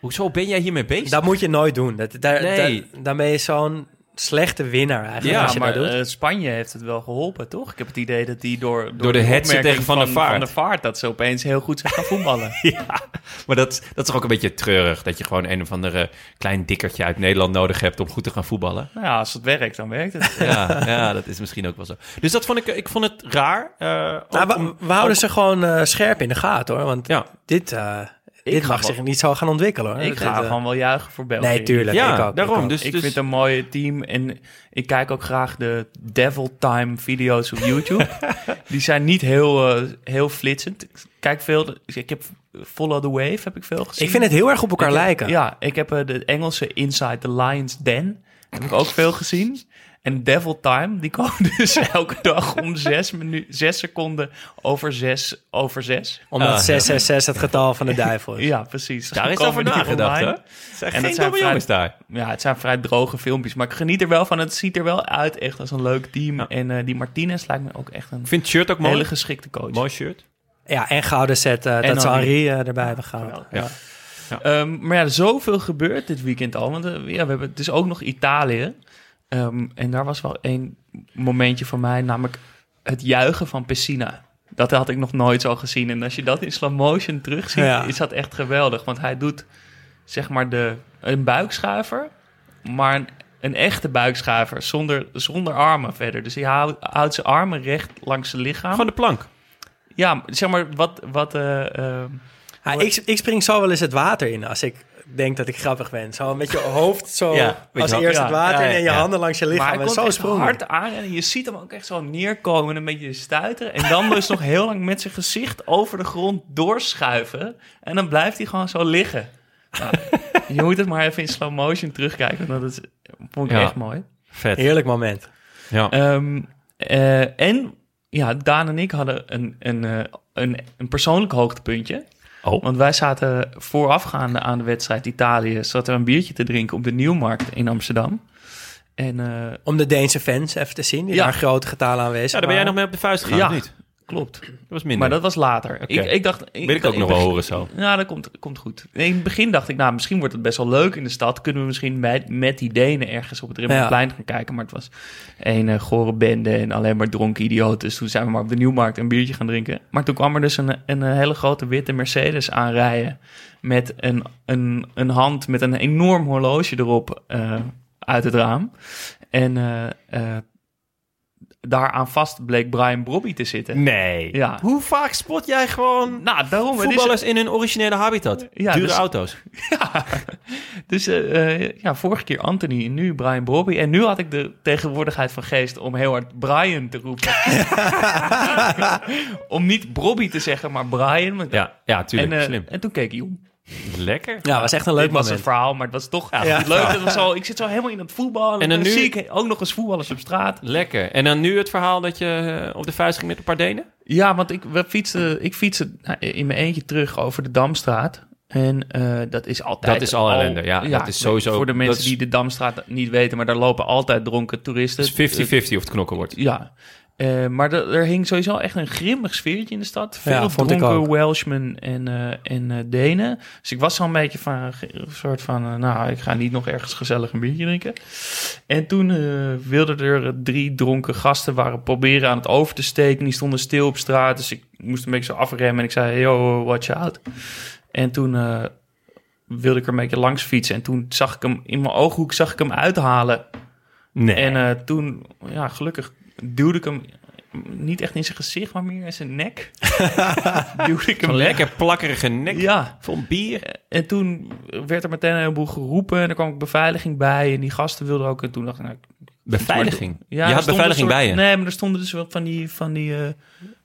hoezo ben jij hiermee bezig? Dat moet je nooit doen. Dat, daar, Nee. daar, dan ben je zo'n slechte winnaar eigenlijk. Ja, als je maar dat doet. eh, Spanje heeft het wel geholpen, toch? Ik heb het idee dat die door, door, Door de headset opmerking tegen Van der Vaart. Van der Vaart... dat ze opeens heel goed zijn gaan voetballen. Ja, maar dat, dat is toch ook een beetje treurig. Dat je gewoon een of andere klein dikkertje uit Nederland nodig hebt om goed te gaan voetballen. nou ja, als het werkt, dan werkt het. Ja, ja dat is misschien ook wel zo. Dus dat vond ik, ik vond het raar. Nou, om- we houden ze gewoon eh, scherp in de gaten hoor. Want Ja. dit, eh, dit ga mag wel- zich niet zo gaan ontwikkelen hoor. Ik ga eh, gewoon wel juichen voor België. Nee, tuurlijk. Ja, ik ook, daarom. ik ook. Dus, ik dus, vind het een mooie team en ik kijk ook graag de Devil Time video's op YouTube. Die zijn niet heel, eh, heel flitsend. Ik kijk veel, ik heb Follow the Wave heb ik veel gezien. ik vind het heel erg op elkaar Ik heb- lijken. Ja, ik heb eh, de Engelse Inside the Lion's Den. Heb ik ook veel gezien. En Devil Time, die komen dus elke dag om zes, minu- zes seconden over zes over zes. Omdat Ah, 666 het getal van de duivel is. Ja, precies. daar is over nagedacht, hè? zijn En geen dat zijn domme vrij- jongens daar. Ja, het zijn vrij droge filmpjes. Maar ik geniet er wel van. Het ziet er wel uit echt als een leuk team. Ja. En eh, die Martinez lijkt me ook echt een Ik vind het shirt ook mooi. hele geschikte coach. Mooi shirt. Ja, en gouden set eh, dat ze Henri. Eh, erbij hebben gehaald. Ja. Ehm, maar ja, zoveel gebeurt dit weekend al. Want ja, we hebben, het is ook nog Italië. Ehm, en daar was wel één momentje van mij, namelijk het juichen van Pessina. Dat had ik nog nooit zo gezien. En als je dat in slow motion terugziet, Ja. is dat echt geweldig. Want hij doet zeg maar de, een buikschuiver, maar een, een echte buikschuiver zonder, zonder armen verder. Dus hij houdt, houdt zijn armen recht langs zijn lichaam. Gewoon de plank. Ja, zeg maar wat... wat eh, Ja, ik, ik spring zo wel eens het water in als ik denk dat ik grappig ben. Zo met je hoofd zo Ja, als je- eerst ja, het water en je ja. handen langs je Maar lichaam. hij En komt zo echt sprongen. hard aan en je ziet hem ook echt zo neerkomen en een beetje stuiteren. En dan dus nog heel lang met zijn gezicht over de grond doorschuiven. En dan blijft hij gewoon zo liggen. Nou, je moet het maar even in slow motion terugkijken, want dat is, vond ik Ja. echt mooi. Vet. Heerlijk moment. Ja. Ehm, eh, en ja, Daan en ik hadden een, een, eh, een, een persoonlijk hoogtepuntje. Oh. Want wij zaten voorafgaande aan de wedstrijd Italië... zaten we een biertje te drinken op de Nieuwmarkt in Amsterdam. En eh, Om de Deense fans even te zien, die Ja. daar grote getalen aanwezig Ja, daar ben jij nog mee op de vuist gegaan, Ja. of niet? Klopt. Dat was minder. Maar dat was later. Ik, ik dacht... Wil ik ook nog wel horen zo. Ja, dat komt, komt goed. In het begin dacht ik, nou, misschien wordt het best wel leuk in de stad. Kunnen we misschien met, met die Denen ergens op het Rembrandtplein gaan kijken. Maar het was een eh, gore bende en alleen maar dronken idioten. Dus toen zijn we maar op de Nieuwmarkt een biertje gaan drinken. Maar toen kwam er dus een, een hele grote witte Mercedes aanrijden. Met een, een, een hand met een enorm horloge erop eh, uit het raam. En eh, eh, daaraan vast bleek Brian Brobby te zitten. Nee. Ja. Hoe vaak spot jij gewoon Nou, daarom. is- voetballers in hun originele habitat? Ja, Dure dus- auto's. Ja, dus eh, eh, ja, vorige keer Anthony en nu Brian Bobby. En nu had ik de tegenwoordigheid van geest om heel hard Brian te roepen. om niet Bobby te zeggen, maar Brian. Want- Ja, ja tuurlijk. en, eh, Slim. en toen keek hij om. Lekker. Ja, was echt een leuk Dit was een verhaal, maar het was toch Ja. leuk. Het was zo, ik zit zo helemaal in het voetbal. En dan nu- zie ik ook nog eens voetballers op straat. Lekker. En dan nu het verhaal dat je eh, op de vuist ging met een paar Denen? Ja, want ik, we fietsen, ik fietste nou, in mijn eentje terug over de Damstraat. En eh, dat is altijd... Dat is al ellende, ja. Dat is sowieso- Voor de mensen is- die de Damstraat niet weten, maar daar lopen altijd dronken toeristen. Het is 50-50 of het knokken wordt. Ja. Eh, maar er, er hing sowieso echt een grimmig sfeertje in de stad. Veel Ja, dronken. Welshmen en, eh, en eh, Denen. Dus ik was al een beetje van een soort van... nou, ik ga niet nog ergens gezellig een biertje drinken. En toen wilden er drie dronken gasten... waren proberen aan het over te steken. Die stonden stil op straat. Dus ik moest een beetje zo afremmen. En ik zei, yo, watch out. En toen... wilde ik er een beetje langs fietsen. En toen zag ik hem in mijn ooghoek zag ik hem uithalen. Nee. En toen, ja, gelukkig duwde ik hem niet echt in zijn gezicht, maar meer in zijn nek. duwde ik hem lekker plakkerige nek Ja, vol bier. en toen werd er meteen een heleboel geroepen en er kwam ook beveiliging bij en die gasten wilden ook. En toen dacht ik, nou, Beveiliging. ja, je er had beveiliging een bij soort- je. Nee, maar er stonden dus wel van die, van die eh,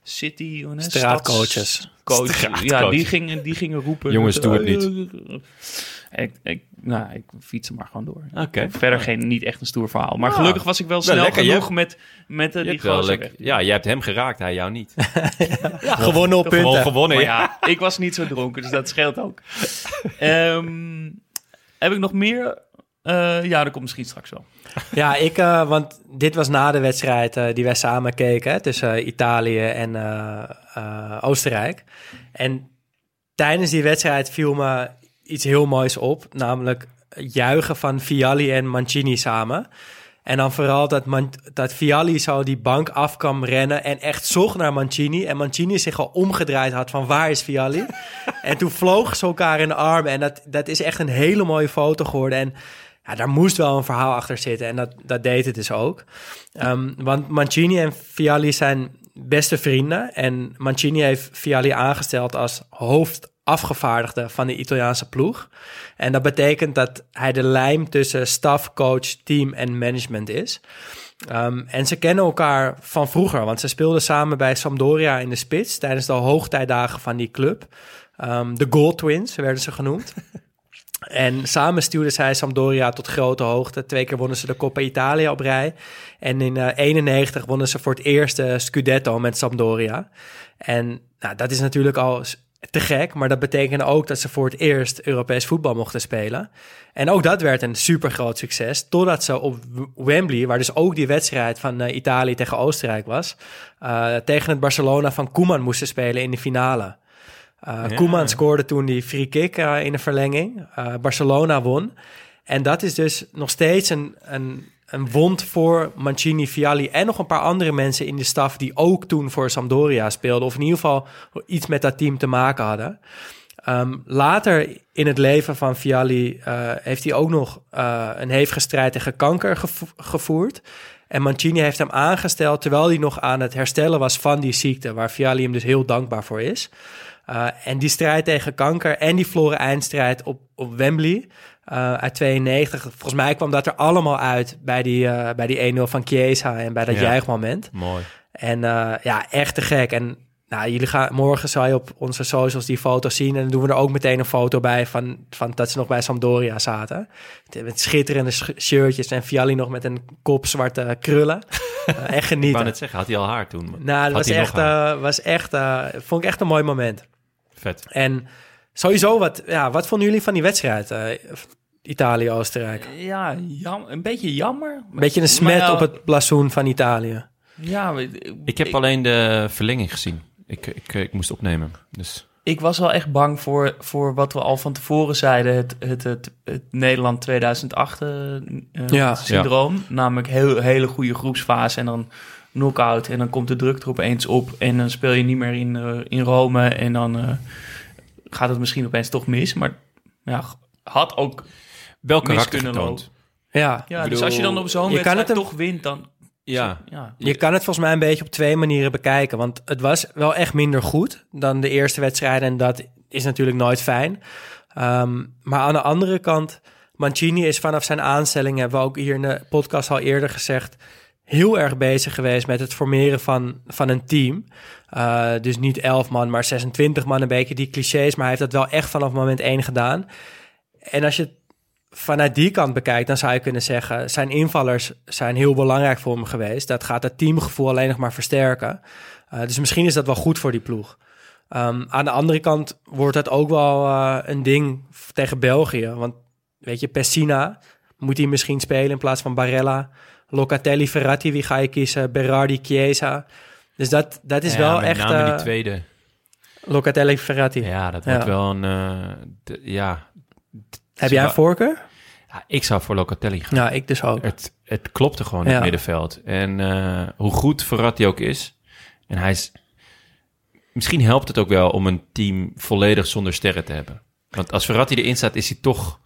city... Straatcoaches. Straatcoaches. Ja, die gingen, die gingen roepen. Jongens, doe het niet. Ik, ik, nou, ik fiets er maar gewoon door. Oké. Verder geen, niet echt een stoer verhaal. Maar Ja. gelukkig was ik wel snel lekker, genoeg hebt- met, met Je die gozer ja, jij hebt hem geraakt, hij jou niet. Gewonnen op Gewoon punten. gewonnen. Maar ja. ja, ik was niet zo dronken, dus dat scheelt ook. Ehm, heb ik nog meer? Eh, ja, dat komt misschien straks wel. Ja, ik, eh, want dit was na de wedstrijd die wij samen keken hè, tussen eh, Italië en eh, eh, Oostenrijk. En tijdens die wedstrijd viel me iets heel moois op, namelijk juichen van Vialli en Mancini samen. En dan vooral dat, Man dat Vialli zo die bank af kwam rennen en echt zocht naar Mancini. En Mancini zich al omgedraaid had van waar is Vialli? en toen vlogen ze elkaar in de armen. En dat, dat is echt een hele mooie foto geworden. En ja, daar moest wel een verhaal achter zitten. En dat, dat deed het dus ook. Um, want Mancini en Vialli zijn beste vrienden. En Mancini heeft Vialli aangesteld als hoofdafgevaardigde van de Italiaanse ploeg. En dat betekent dat hij de lijm tussen staf, coach, team en management is. Um, en ze kennen elkaar van vroeger, want ze speelden samen bij Sampdoria in de spits tijdens de hoogtijdagen van die club. Um, de Gold Twins werden ze genoemd. En samen stuurden zij Sampdoria tot grote hoogte. Twee keer wonnen ze de Coppa Italia op rij. En in uh, 91 wonnen ze voor het eerst de Scudetto met Sampdoria. En nou, dat is natuurlijk al te gek, maar dat betekende ook dat ze voor het eerst Europees voetbal mochten spelen. En ook dat werd een super groot succes, totdat ze op Wembley, waar dus ook die wedstrijd van uh, Italië tegen Oostenrijk was, uh, tegen het Barcelona van Koeman moesten spelen in de finale. Uh, ja. Koeman scoorde toen die free kick in de verlenging. Barcelona won. En dat is dus nog steeds een, een, een wond voor Mancini, Vialli en nog een paar andere mensen in de staf die ook toen voor Sampdoria speelden. Of in ieder geval iets met dat team te maken hadden. Um, later in het leven van Vialli heeft hij ook nog een hevige strijd tegen kanker gevo gevoerd. En Mancini heeft hem aangesteld terwijl hij nog aan het herstellen was van die ziekte, waar Vialli hem dus heel dankbaar voor is. Uh, en die strijd tegen kanker en die verloren eindstrijd op, op Wembley uh, uit 92. Volgens mij kwam dat er allemaal uit bij die, uh, bij die 1-0 van Chiesa en bij dat ja, juichmoment. Mooi. En ja, echt te gek. En nou, jullie gaan, morgen zal je op onze socials die foto zien. En dan doen we er ook meteen een foto bij van, van dat ze nog bij Sampdoria zaten. Met schitterende shirtjes en Vialli nog met een kop zwarte krullen. echt genieten. Ik wou net zeggen, had hij al haar toen? Nou, dat was echt, was echt, vond ik echt een mooi moment. Vet. En sowieso, wat, ja, wat vonden jullie van die wedstrijd? Uh, Italië-Oostenrijk. Ja, jam, een beetje jammer. Een beetje een smet op het blazoen van Italië. Ja, ik, ik heb ik, alleen de verlenging gezien. Ik, ik, ik moest opnemen. Dus. Ik was wel echt bang voor, voor wat we al van tevoren zeiden: het, het, het, het Nederland 2008 uh, ja. syndroom. Ja. Namelijk heel, hele goede groepsfase en dan knockout. En dan komt de druk er opeens op. En dan speel je niet meer in, uh, in Rome. En dan uh, gaat het misschien opeens toch mis. Maar ja, had ook wel kunnen lopen. Ja, ja dus als je dan op zo'n wedstrijd het toch wint, dan... Ja. ja. Je kan het volgens mij een beetje op twee manieren bekijken. Want het was wel echt minder goed dan de eerste wedstrijden. En dat is natuurlijk nooit fijn. Um, maar aan de andere kant, Mancini is vanaf zijn aanstelling, hebben we ook hier in de podcast al eerder gezegd, heel erg bezig geweest met het formeren van, van een team. Uh, dus niet 11 man, maar 26 man, een beetje die clichés. Maar hij heeft dat wel echt vanaf moment 1 gedaan. En als je vanuit die kant bekijkt, dan zou je kunnen zeggen... zijn invallers zijn heel belangrijk voor hem geweest. Dat gaat het teamgevoel alleen nog maar versterken. Uh, dus misschien is dat wel goed voor die ploeg. Um, aan de andere kant wordt dat ook wel uh, een ding tegen België. Want weet je, Pessina moet hij misschien spelen in plaats van Barella... Locatelli, Ferrati, wie ga je kiezen? Berardi, Chiesa. Dus dat, dat is ja, wel met echt... name uh, die tweede. Locatelli, Ferrati. Ja, dat wordt wel een... Ja. Heb jij een voorkeur? Ja, ik zou voor Locatelli gaan. Ja, ik dus ook. Het, het klopte gewoon in het middenveld. En uh, hoe goed Ferrati ook is... En hij is... Misschien helpt het ook wel om een team volledig zonder sterren te hebben. Want als Verratti erin staat, is hij toch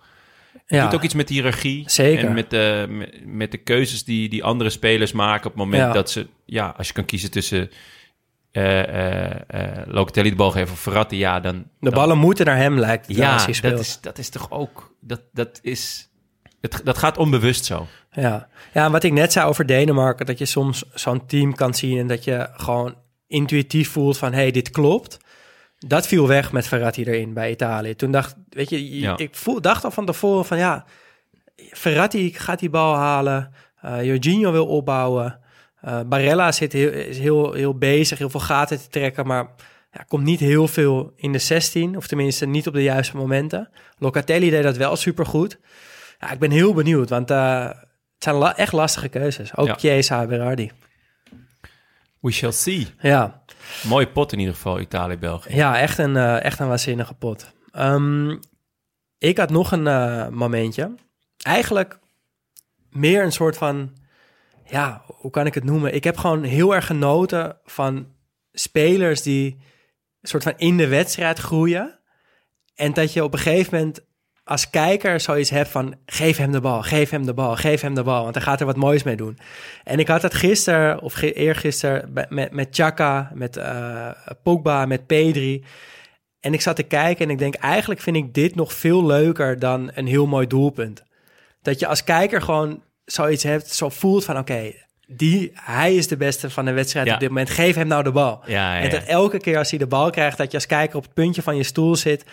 ja. doet ook iets met de hiërarchie. Zeker. En met de, met, met de keuzes die, die andere spelers maken op het moment Ja. dat ze... Ja, als je kan kiezen tussen eh eh Locatelli de bal geven of Verratti, ja, dan... De dan- ballen moeten naar hem, lijkt het, Ja, speelt. dat is, dat is toch ook... Dat, dat is... Het, dat gaat onbewust zo. Ja. ja, en wat ik net zei over Denemarken, dat je soms zo'n team kan zien en dat je gewoon intuïtief voelt van, hé, hey, dit klopt. Dat viel weg met Verratti erin bij Italië. Toen dacht, weet je, Ja. ik voel, dacht al van tevoren van, ja, Verratti gaat die bal halen. eh Jorginho wil opbouwen. Eh, Barella zit heel, is heel, heel bezig, heel veel gaten te trekken, maar ja, komt niet heel veel in de 16, of tenminste niet op de juiste momenten. Locatelli deed dat wel supergoed. Ja, ik ben heel benieuwd, want eh, het zijn la- echt lastige keuzes. Ook Ja. Chiesa en Berardi. We shall see. Ja, Mooie pot in ieder geval, Italië-België. ja echt, een, eh, echt een waanzinnige pot. Ehm, ik had nog een momentje. Eigenlijk meer een soort van ja, hoe kan ik het noemen? Ik heb gewoon heel erg genoten van spelers die soort van in de wedstrijd groeien. En dat je op een gegeven moment als kijker zoiets hebt van... geef hem de bal, geef hem de bal, geef hem de bal. Want hij gaat er wat moois mee doen. En ik had het gisteren, of eergisteren... met, met Chaka, met eh Pogba, met Pedri... En ik zat te kijken en ik denk... eigenlijk vind ik dit nog veel leuker dan een heel mooi doelpunt. Dat je als kijker gewoon zoiets hebt, zo voelt van... oké, die, hij is de beste van de wedstrijd Ja. op dit moment. Geef hem nou de bal. Ja, ja, En dat elke keer als hij de bal krijgt... dat je als kijker op het puntje van je stoel zit...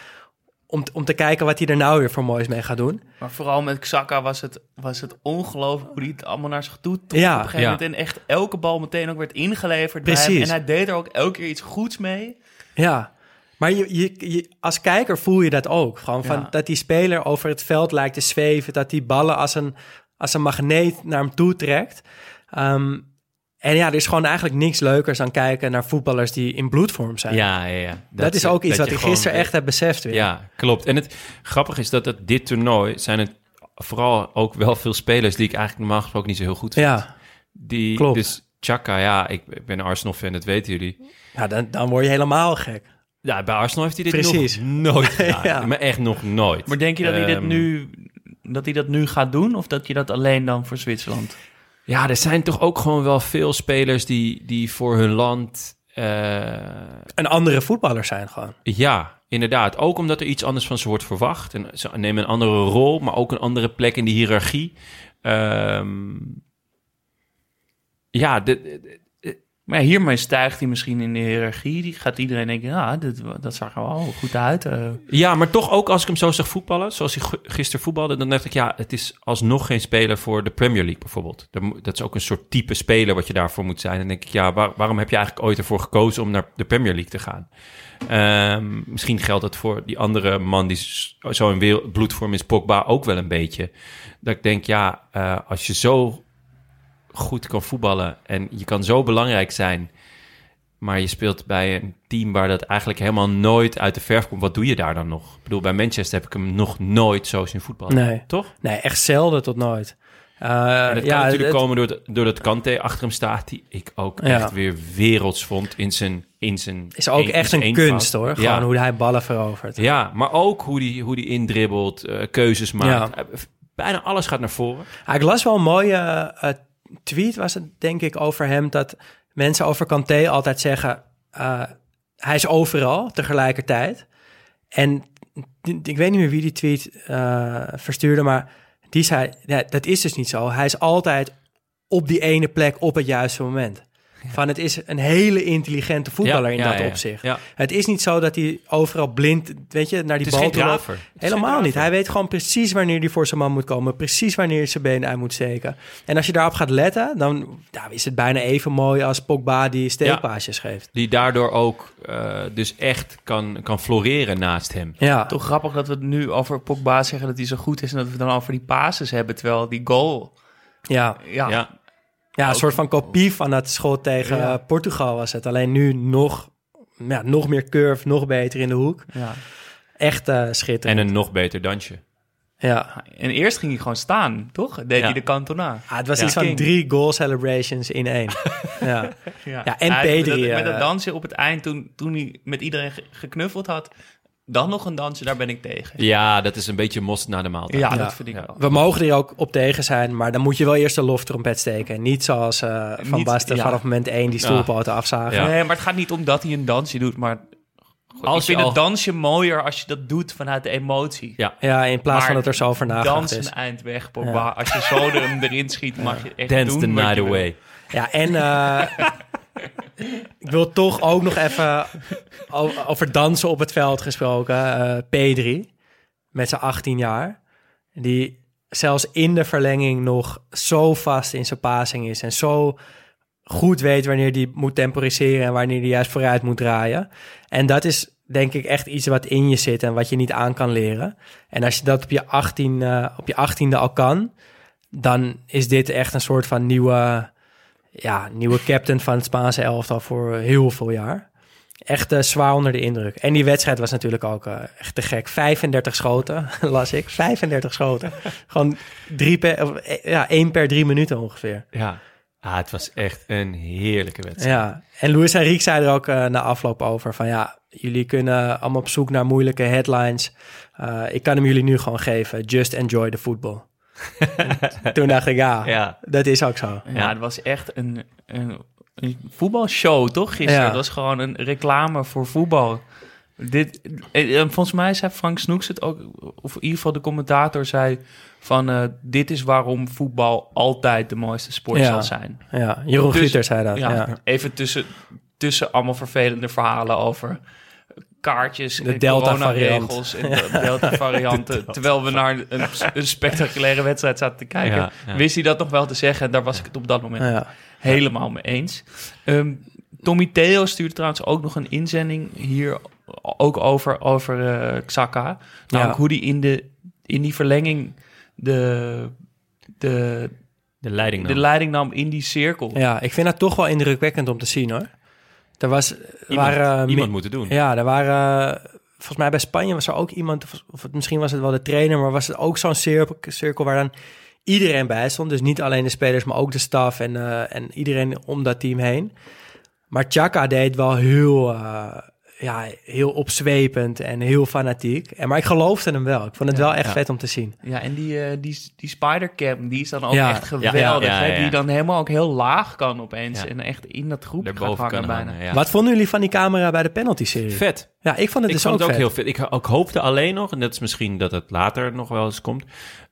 om, om te kijken wat hij er nou weer voor moois mee gaat doen. Maar vooral met Xhaka was het, was het ongelooflijk hoe hij het allemaal naar zich toe trok Ja. op een gegeven Ja. moment. En echt elke bal meteen ook werd ingeleverd bij Precies. hem. En hij deed er ook elke keer iets goeds mee. Ja, maar je, je, je- als kijker voel je dat ook. Gewoon van Ja. dat die speler over het veld lijkt te zweven. Dat die ballen als een, als een magneet naar hem toe trekt. Ehm, en ja, er is gewoon eigenlijk niks leukers dan kijken naar voetballers die in bloedvorm zijn. Ja, ja, ja. dat, is ook iets dat wat ik gewoon- gisteren echt heb beseft weer. Ja, klopt. En het grappige is dat het, dit toernooi zijn het vooral ook wel veel spelers die ik eigenlijk normaal gesproken niet zo heel goed vind. ja. Die, klopt. Dus Chaka, ja, ik, ik ben Arsenal-fan, dat weten jullie. ja dan, dan word je helemaal gek. Ja, bij Arsenal heeft hij dit Precies. nog nooit gedaan. Ja. Maar echt nog nooit. Maar denk je dat hij dit Ehm, nu, dat hij dat nu gaat doen? Of dat je dat alleen dan voor Zwitserland? Ja, er zijn toch ook gewoon wel veel spelers die, die voor hun land... eh, Een andere voetballer zijn gewoon. ja, inderdaad. Ook omdat er iets anders van ze wordt verwacht. En ze nemen een andere rol, maar ook een andere plek in de hiërarchie. Ehm, ja, de, de- Maar hiermee stijgt hij misschien in de hiërarchie. Die gaat iedereen denken, ja, dat zag er wel goed uit. eh. Ja, maar toch ook als ik hem zo zag voetballen, zoals hij gisteren voetbalde, dan dacht ik, ja, het is alsnog geen speler voor de Premier League bijvoorbeeld. Dat Dat is ook een soort type speler wat je daarvoor moet zijn. En denk ik, ja, waar- waarom heb je eigenlijk ooit ervoor gekozen om naar de Premier League te gaan? Ehm, misschien geldt het voor die andere man die zo in bloedvorm is, Pogba, ook wel een beetje. Dat ik denk, ja, eh, als je zo goed kan voetballen en je kan zo belangrijk zijn, maar je speelt bij een team waar dat eigenlijk helemaal nooit uit de verf komt. Wat doe je daar dan nog? Ik bedoel, bij Manchester heb ik hem nog nooit zo zien voetballen. Nee. Toch? Nee, echt zelden tot nooit. Eh, En dat ja, kan natuurlijk het- komen door het- doordat Kante achter hem staat, die ik ook Ja. echt weer werelds vond in zijn in zijn is ook echt een eenvoud. kunst hoor. Gewoon Ja. hoe hij ballen verovert. ja, maar ook hoe die, hoe die indribbelt, eh, keuzes maakt. Eh, Bijna alles gaat naar voren. Ah, ik las wel een mooie eh, tweet, was het denk ik, over hem. Dat mensen over Kanté altijd zeggen, eh, hij is overal tegelijkertijd. En ik weet niet meer wie die tweet eh, verstuurde, maar die zei, dat is dus niet zo. Hij is altijd op die ene plek op het juiste moment. Van het is een hele intelligente voetballer Ja, in ja, dat ja, opzicht. ja. Het is niet zo dat hij overal blind, weet je, naar die Het is bal geen toe loopt. draver. Het is Helemaal niet. Hij weet gewoon precies wanneer hij voor zijn man moet komen. Precies wanneer hij zijn benen uit moet steken. En als je daarop gaat letten, dan ja, is het bijna even mooi als Pogba die steekpaasjes geeft. Die daardoor ook eh, dus echt kan, kan floreren naast hem. Ja, Toch grappig dat we het nu over Pogba zeggen dat hij zo goed is... en dat we het dan over die passes hebben, terwijl die goal... ja. Ja, Ja, ja een soort van kopie van dat schot tegen Ja. Portugal was het. Alleen nu nog, ja, nog meer curve, nog beter in de hoek. ja. Echt eh, en schitterend. een nog beter dansje. ja. En eerst ging hij gewoon staan, toch? Deed Ja. hij de Cantona. Ah, het was Ja. iets van King. drie goal celebrations in één. ja. Ja, en Hij- Pedri, Met, dat- met eh, dat dansje op het eind, toen, toen hij met iedereen ge- geknuffeld had... dan nog een dansje, daar ben ik tegen. Ja, dat is een beetje most na de maaltijd. Ja, Ja. dat vind ik Ja. wel. We mogen er ook op tegen zijn, maar dan moet je wel eerst de loftrompet steken. Niet zoals eh, Van Niet- Basten ja. vanaf moment één die stoelpoten afzagen. Ja. Nee, maar het gaat niet om dat hij een dansje doet, maar... Goed, Als ik vind je het dansje mooier als je dat doet vanuit de emotie. Ja. Ja, in plaats van dat er zo over nagedacht Dans is. een eind weg, Pogba. Als je zo er hem erin schiet, mag je echt Dance doen the night je away. Ja, en eh, ik wil toch ook nog even over dansen op het veld gesproken. eh, P3, met zijn 18 jaar. Die zelfs in de verlenging nog zo vast in zijn passing is. En zo goed weet wanneer die moet temporiseren en wanneer die juist vooruit moet draaien. En dat is denk ik echt iets wat in je zit en wat je niet aan kan leren. En als je dat op je, 18, eh, op je 18e al kan, dan is dit echt een soort van nieuwe, ja, nieuwe captain van het Spaanse elftal voor heel veel jaar. Echt eh, zwaar onder de indruk. En die wedstrijd was natuurlijk ook eh, echt te gek. 35 schoten, las ik. 35 schoten. Gewoon drie per, of, eh, ja, één per drie minuten ongeveer. Ja. Ah, het was echt een heerlijke wedstrijd. Ja, en Luis Enrique zei er ook na afloop over van ja, jullie kunnen allemaal op zoek naar moeilijke headlines. Ik kan hem jullie nu gewoon geven. Just enjoy the football. En toen dacht ik, ja, Ja. dat is ook zo. Ja, het was echt een, een, een voetbalshow, toch? Gisteren. Ja. Het was gewoon een reclame voor voetbal. Dit, eh, eh, volgens mij zei Frank Snoeks het ook, of in ieder geval de commentator zei van eh, dit is waarom voetbal altijd de mooiste sport Ja. zal zijn. Ja, Jeroen Dus- zei dat. Ja, Ja. Even tussen, tussen allemaal vervelende verhalen over kaartjes, De en coronaregels en de Delta-varianten. terwijl we naar een, een spectaculaire wedstrijd zaten te kijken, Ja, ja. wist hij dat nog wel te zeggen. En daar was ik het op dat moment Ja. helemaal mee eens. Ehm, Tommy Theo stuurde trouwens ook nog een inzending hier ook over, over eh, Xhaka. Namelijk hoe die in, de, in die verlenging de, de, De leiding de leiding nam in die cirkel. ja, ik vind dat toch wel indrukwekkend om te zien hoor. Er was, Iemand, waren, eh, iemand moeten doen. Ja, er waren. eh, Volgens mij bij Spanje was er ook iemand, of- misschien was het wel de trainer, maar was het ook zo'n cirkel, cirkel waar dan iedereen bij stond. Dus niet alleen de spelers, maar ook de staf en, eh, en iedereen om dat team heen. Maar Chaka deed wel heel, ja, heel opzwepend en heel fanatiek. En, maar ik geloofde hem wel. Ik vond het wel echt ja. vet om te zien. Ja, en die, eh, die, die spidercam, die is dan ook Ja, echt ja, geweldig. ja, hè? ja. Die dan helemaal ook heel laag kan opeens. Ja. En echt in dat groep gaat hangen kan bijna. hangen. Wat vonden jullie van die camera bij de penalty-serie? Vet. Ja, ik vond het ik dus vond ook, het ook vet. heel vet. Ik, ik hoopte alleen nog, en dat is misschien dat het later nog wel eens komt,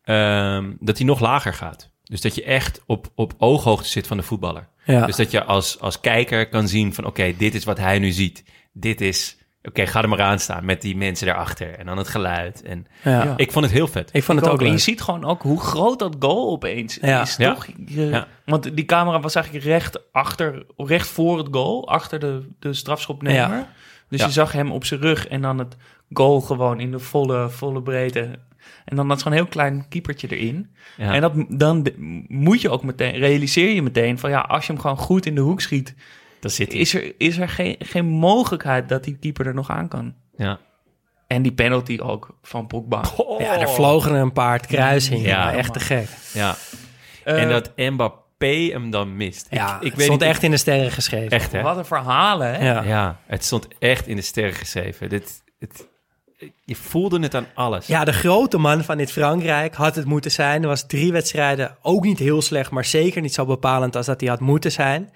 ehm, dat hij nog lager gaat. Dus dat je echt op, op ooghoogte zit van de voetballer. Ja. Dus dat je als, als kijker kan zien van, oké, dit is wat hij nu ziet. Dit is, oké, ga er maar aan staan met die mensen daarachter. En dan het geluid. En ja. ik vond het heel vet. Ik vond Ik het ook ook. En je leuk. ziet gewoon ook hoe groot dat goal opeens Ja. is, toch? Je- Ja. Want die camera was eigenlijk recht achter, recht voor het goal, achter de, de strafschopnemer. Ja. Dus Ja. je zag hem op zijn rug en dan het goal gewoon in de volle, volle breedte. En dan dat zo'n heel klein keepertje erin. Ja. En dat, dan moet je ook meteen, realiseer je meteen van ja, als je hem gewoon goed in de hoek schiet, Dan zit hij. is er, is er geen, geen mogelijkheid dat die keeper er nog aan kan. Ja. En die penalty ook van Pogba. Ja, er vlogen er een paar het kruis in. Ja. Ja, echt te gek. ja. Eh, en dat Mbappé hem dan mist. Ja, ik, ik het weet stond niet, echt in de sterren geschreven. Echt, hè? Wat een verhalen, hè? Ja. Ja, het stond echt in de sterren geschreven. Dit, het, je voelde het aan alles. Ja, de grote man van dit Frankrijk had het moeten zijn. Er was drie wedstrijden, ook niet heel slecht, maar zeker niet zo bepalend als dat hij had moeten zijn.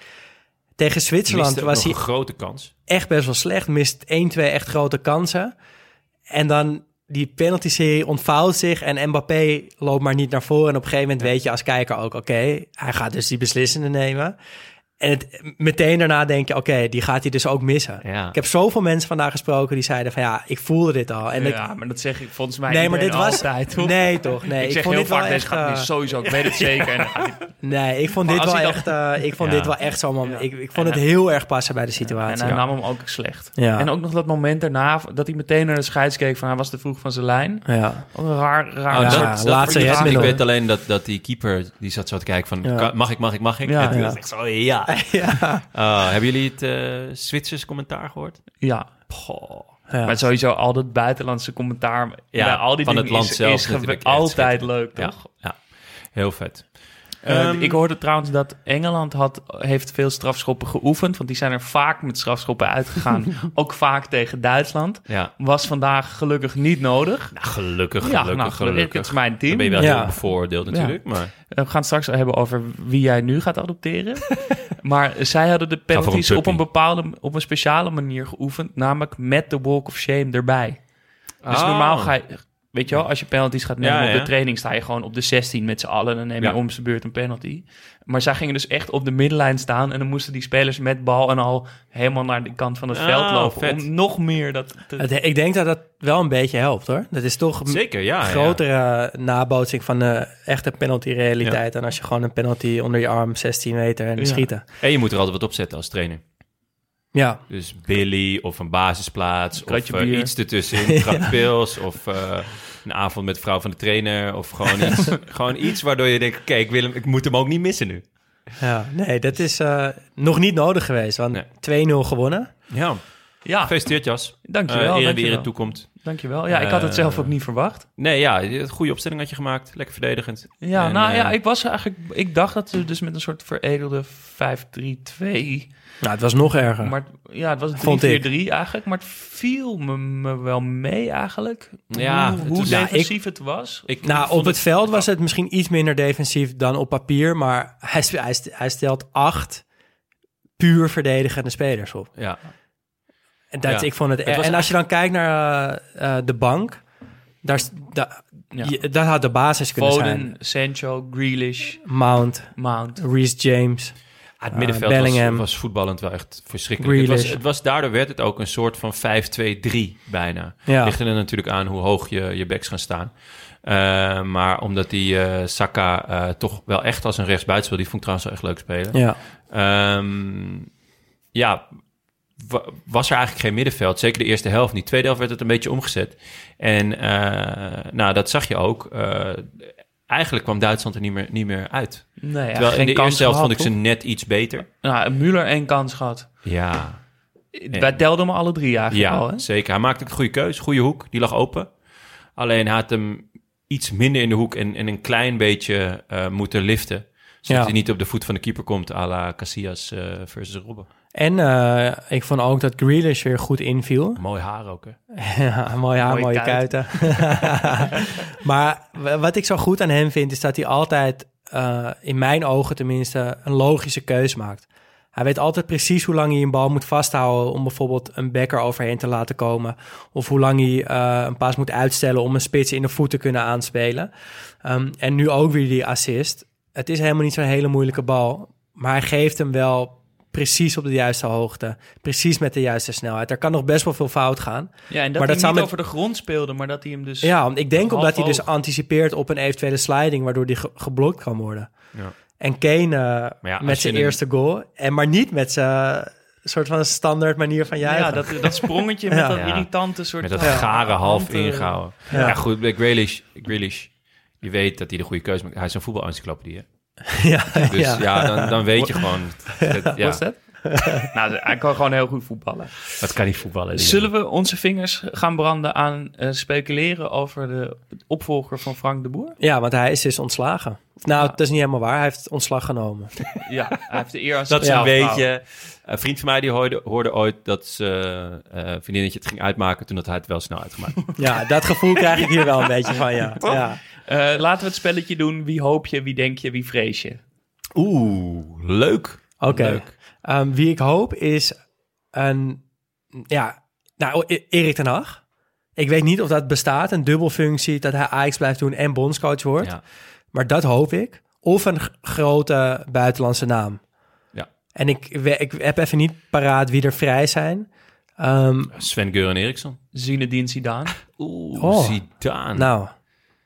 Tegen Zwitserland was nog hij een grote kans. echt best wel slecht. Mist 1, 2 echt grote kansen. En dan die penalty-serie ontvouwt zich en Mbappé loopt maar niet naar voren. En op een gegeven moment weet je als kijker ook, oké, hij gaat dus die beslissende nemen. En het, meteen daarna denk je, oké, die gaat hij dus ook missen. Ja. Ik heb zoveel mensen vandaag gesproken die zeiden van ja, ik voelde dit al. En ik, ja, maar dat zeg ik volgens mij nee, maar dit was altijd, toch? nee toch? Nee, ik zeg vond heel dit wel vaak, deze echt, gaat eh, mis, sowieso, ik weet het zeker. En Nee, ik vond Maar dit als wel hij echt, dan- eh, ik vond Ja. dit wel echt zo'n moment. Ik, ik vond En het hij- heel erg passen bij de en situatie. hij nam hem ook slecht. Ja. En ook nog dat moment daarna, dat hij meteen naar de scheids keek van hij was te vroeg van zijn lijn. Ja. Een raar, raar. Oh, dat, laatste ik, weet alleen dat, dat die keeper, die zat zo te kijken van, mag ik, mag ik, mag ik? Ja. en toen was zo, ja. ja. Oh, hebben jullie het eh Zwitsers commentaar gehoord? Ja. Goh. Ja. Maar sowieso al dat buitenlandse commentaar Ja, bij al die van dingen het land is, zelf is altijd leuk, Ja, toch? ja, heel vet. Eh, Ehm, ik hoorde trouwens dat Engeland had, heeft veel strafschoppen geoefend, want die zijn er vaak met strafschoppen uitgegaan. ook vaak tegen Duitsland. Ja, Was vandaag gelukkig niet nodig. nou, gelukkig, ja, gelukkig, nou, gelukkig. Het is mijn Dan team. ben je wel Ja. heel bevoordeeld natuurlijk, maar... We gaan het straks hebben over wie jij nu gaat adopteren. maar zij hadden de een penalties op een bepaalde, op een speciale manier geoefend, namelijk met de walk of shame erbij. Dus Oh. normaal ga je, weet je wel, als je penalties gaat nemen Ja, op de training, sta je gewoon op de 16 met z'n allen. Dan neem je Ja. om zijn beurt een penalty. Maar zij gingen dus echt op de middenlijn staan en dan moesten die spelers met bal en al helemaal naar de kant van het Oh, veld lopen. vet. Om nog meer dat te, ik denk dat dat wel een beetje helpt hoor. Dat is toch een Zeker, ja. ja. grotere nabootsing van de echte penalty-realiteit dan als je gewoon een penalty onder je arm 16 meter en Ja. schieten. En je moet er altijd wat op zetten als trainer. Ja, Dus Billy of een basisplaats of kratje eh, bier. iets ertussenin, trap pils of eh, een avond met vrouw van de trainer of gewoon iets, gewoon iets waardoor je denkt, oké, ik wil hem, ik moet hem ook niet missen nu. ja. nee, dat is eh, nog niet nodig geweest, want Nee. 2-0 gewonnen. Ja, Ja, gefeliciteerd Jas. dankjewel. Die dankjewel. ere toekomt. Dankjewel. Ja, ik had het zelf ook niet verwacht. Nee, ja, een goede opstelling had je gemaakt. Lekker verdedigend. Ja, En, nou eh, ja, ik was eigenlijk... Ik dacht dat we dus met een soort veredelde 5-3-2... Nou, het was nog erger. Maar ja, het was een ik. 3-4-3 eigenlijk. Maar het viel me, me wel mee eigenlijk. Ja, hoe, het hoe Ja, defensief het was. Ik, nou, op het veld was het misschien iets minder defensief dan op papier. Maar hij, hij, hij stelt acht puur verdedigende spelers op. Ja, dat, Ja. ik vond het, Het en als je dan kijkt naar eh, eh, de bank, daar, is- da- Ja. je- dat had de basis kunnen zijn. Foden, Sancho, Grealish, Mount, Mount. Reece James. het Eh, middenveld was, Bellingham. was voetballend wel echt verschrikkelijk. Het was, het was, daardoor werd het ook een soort van 5-2-3 bijna. Ja. Ligt er natuurlijk aan hoe hoog je, je backs gaan staan. Eh, maar omdat die eh, Saka eh, toch wel echt als een rechtsbuiten die vond ik trouwens wel echt leuk spelen. Ja. Ehm, ja, was er eigenlijk geen middenveld. Zeker de eerste helft niet. Tweede helft werd het een beetje omgezet. En eh, nou, dat zag je ook. Eh, eigenlijk kwam Duitsland er niet meer, niet meer uit. Nee, ja, Terwijl in de kans eerste helft vond ik ze net iets beter. Nou, Müller één kans gehad. Ja, Wij telden hem alle drie eigenlijk ja al, hè? zeker. Hij maakte een goede keus. Goede hoek. Die lag open. Alleen had hem iets minder in de hoek en, en een klein beetje eh, moeten liften. Zodat Ja. hij niet op de voet van de keeper komt à la Casillas eh, versus Robben. En eh, ik vond ook dat Grealish weer goed inviel. Mooi haar ook, hè? Ja, mooi haar, mooie, Mooie kuiten. maar wat ik zo goed aan hem vind, is dat hij altijd, eh, in mijn ogen tenminste, een logische keus maakt. Hij weet altijd precies hoe lang hij een bal moet vasthouden om bijvoorbeeld een backer overheen te laten komen. Of hoe lang hij eh, een paas moet uitstellen om een spits in de voet te kunnen aanspelen. Ehm, en nu ook weer die assist. Het is helemaal niet zo'n hele moeilijke bal. Maar hij geeft hem wel precies op de juiste hoogte. Precies met de juiste snelheid. Er kan nog best wel veel fout gaan. Ja, en dat Maar hij dat zou niet met- over de grond speelde, maar dat hij hem dus... Ja, ik denk omdat hij dus anticipeert op een eventuele sliding, waardoor die ge- geblokt kan worden. Ja. En Kane eh, ja, met zijn eerste goal, en maar niet met zijn soort van standaard manier van juichen. Ja, dat, dat sprongetje met Ja. dat Ja. irritante soort... Met dat van- gare half eh, ingehouden. Ja. Ja, goed, bij Grealish, Grealish, je weet dat hij de goede keuze maakt. Hij is een voetbalencyclopedie, hè? ja, Dus ja, ja. dan, dan weet je gewoon... Het, ja, Wat is dat? nou, hij kan gewoon heel goed voetballen. dat kan niet voetballen. Zullen we onze vingers gaan branden aan eh, speculeren over de opvolger van Frank de Boer? Ja, want hij is dus ontslagen. Nou, dat is niet helemaal waar. Hij heeft ontslag genomen. Ja, hij heeft de eer als Dat is een beetje... Een vriend van mij die hoorde, hoorde ooit dat ze eh vriendinnetje het ging uitmaken... toen dat hij het wel snel uitgemaakt. Ja, dat gevoel krijg ik hier wel een beetje van, ja. ja. Eh, laten we het spelletje doen. Wie hoop je, wie denk je, wie vrees je? Oeh, leuk. Oké. Leuk. Ehm, wie ik hoop is een... Ja, nou, E- Erik ten Hag. Ik weet niet of dat bestaat, een dubbelfunctie... dat hij Ajax blijft doen en bondscoach wordt. Ja. Maar dat hoop ik. Of een grote buitenlandse naam. Ja. En ik, we- ik heb even niet paraat wie er vrij zijn. Ehm, Sven Geuren Eriksson. Zinedine Zidane. Oeh, Oh. Zidane. nou,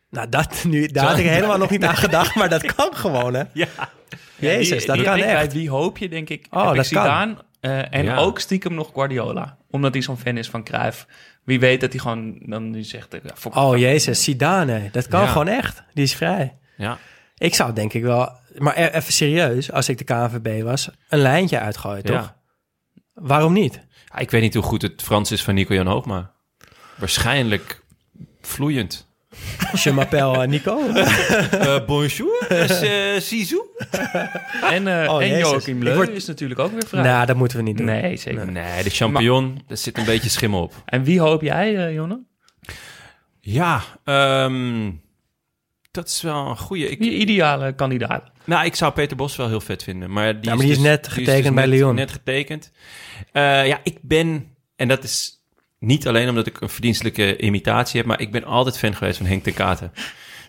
nou dat, nu, daar had ik helemaal nog niet aan gedacht, maar dat kan gewoon, hè? Ja. Jezus, dat Ik kan echt. Wie hoop je, denk ik. Oh, heb ik dat kan. Zidane. eh, en Ja. ook stiekem nog Guardiola. Omdat hij zo'n fan is van Cruijff. Wie weet dat hij gewoon dan nu zegt... eh, fuck- Oh, jezus, Zidane, dat kan Ja. gewoon echt. Die is vrij. Ja. Ik zou denk ik wel, maar e- even serieus, als ik de KNVB was, een lijntje uitgooien, toch? Ja. Waarom niet? Ik weet niet hoe goed het Frans is van Nico-Jan Hoogma. Waarschijnlijk vloeiend. Je m'appelle eh, Nico. Eh, bonjour, uh, Zizou. En, eh Oh, en jezus. Joachim Ik Leu word- is natuurlijk ook weer vrij. nou, dat moeten we niet doen. nee, zeker niet. Nee, de champignon, daar zit een beetje schimmel op. En wie hoop jij, Jonne? Ja, ehm, dat is wel een. Ik, Wie ideale kandidaat? nou, ik zou Peter Bos wel heel vet vinden. Maar die, Ja, maar die is net dus getekend bij net, Lyon. Net getekend. Eh, ja, ik ben, en dat is niet alleen omdat ik een verdienstelijke imitatie heb, maar ik ben altijd fan geweest van Henk ten Katen.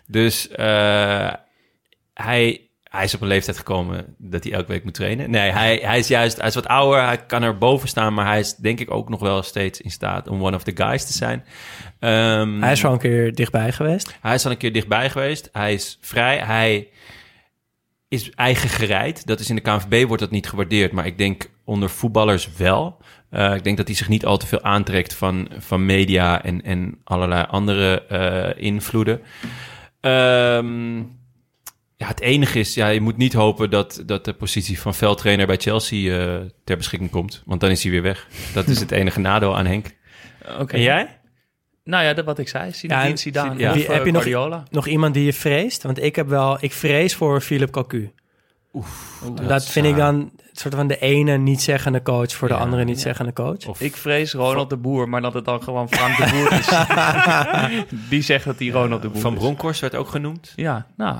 Dus eh, hij, hij is op een leeftijd gekomen dat hij elke week moet trainen. Nee, hij, hij is juist, hij is wat ouder, hij kan er boven staan, maar hij is denk ik ook nog wel steeds in staat om one of the guys te zijn. Ehm, Hij is wel een keer dichtbij geweest. hij is al een keer dichtbij geweest. Hij is vrij. Hij is eigen gereid. Dat is in de KNVB wordt dat niet gewaardeerd. Maar ik denk onder voetballers wel. Eh, ik denk dat hij zich niet al te veel aantrekt van, van media en, en allerlei andere eh, invloeden. Ehm, ja, het enige is, ja, je moet niet hopen dat, dat de positie van veldtrainer bij Chelsea eh, ter beschikking komt. Want dan is hij weer weg. Dat is het enige nadeel aan Henk. Oké. En jij? Nou ja, dat wat ik zei. Zinedine Ja, en- Zidane ja. of Wie- heb je nog-. Nog iemand die je vreest? Want ik heb wel, ik vrees voor Philip Cocu. Dat, vind ik dan soort van de ene niet-zeggende coach voor de Ja. andere niet-zeggende coach. Of, Ik vrees Ronald de Boer, maar dat het dan gewoon Frank de Boer is. Die zegt dat hij Ronald de Boer Van is. Bronckhorst werd ook genoemd. Ja, nou,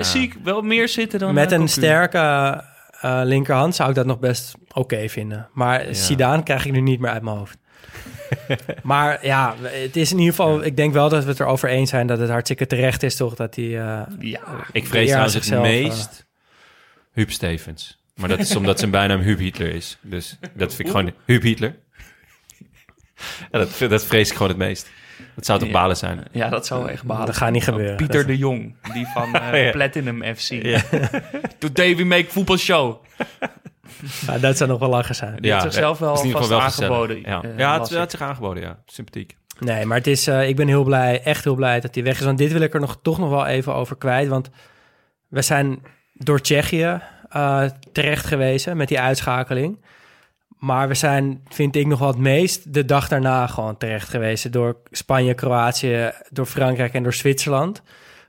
zie ik wel meer zitten dan Met eh, een sterke eh, linkerhand zou ik dat nog best oké vinden. Maar Zidane krijg ik nu niet meer uit mijn hoofd. maar ja, het is in ieder geval... Ik denk wel dat we het erover eens zijn dat het hartstikke terecht is, toch? Dat hij... eh, Ja, Ik vrees trouwens het zichzelf, meest Huub Stevens. Maar dat is omdat zijn bijnaam Huub Hitler is. Dus dat vind ik gewoon... Huub Hitler. Ja, dat, dat vrees ik gewoon het meest. Dat zou toch Ja. balen zijn? ja, dat zou echt balen. dat gaat niet gebeuren. Pieter Dat- de Jong, die van eh, Ja. Platinum FC. Today we make football show. Ja, dat zou nog wel lachen zijn. Die heeft zichzelf wel vast gezellig. aangeboden, Ja, eh, ja het, had zich aangeboden, ja. Sympathiek. Nee, maar het is, eh, ik ben heel blij, echt heel blij dat hij weg is. Want dit wil ik er nog, toch nog wel even over kwijt. Want we zijn door Tsjechië eh, terecht gewezen met die uitschakeling. Maar we zijn, vind ik nog wel het meest, de dag daarna gewoon terecht gewezen. Door Spanje, Kroatië, door Frankrijk en door Zwitserland.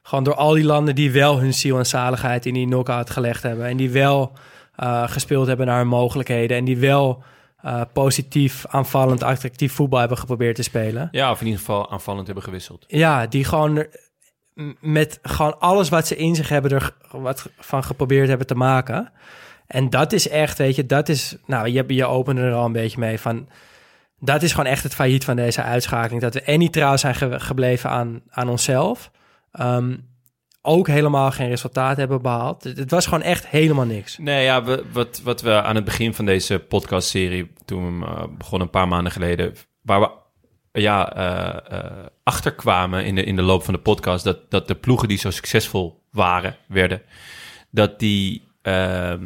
Gewoon door al die landen die wel hun ziel en zaligheid in die knock-out gelegd hebben. En die wel eh, gespeeld hebben naar hun mogelijkheden. En die wel eh, positief, aanvallend, attractief voetbal hebben geprobeerd te spelen. Ja, of in ieder geval aanvallend hebben gewisseld. Ja, die gewoon met gewoon alles wat ze in zich hebben er wat van geprobeerd hebben te maken. En dat is echt, weet je, dat is, nou, je, je opende er al een beetje mee van, dat is gewoon echt het failliet van deze uitschakeling. Dat we en niet trouw zijn ge- gebleven aan, aan onszelf, Ehm, ook helemaal geen resultaat hebben behaald. Het, was gewoon echt helemaal niks. Nee, ja, we, wat, wat we aan het begin van deze podcastserie, toen we eh, begonnen een paar maanden geleden, waar we ja, eh, eh, achterkwamen in de, in de loop van de podcast, dat, dat de ploegen die zo succesvol waren, werden, dat die ehm,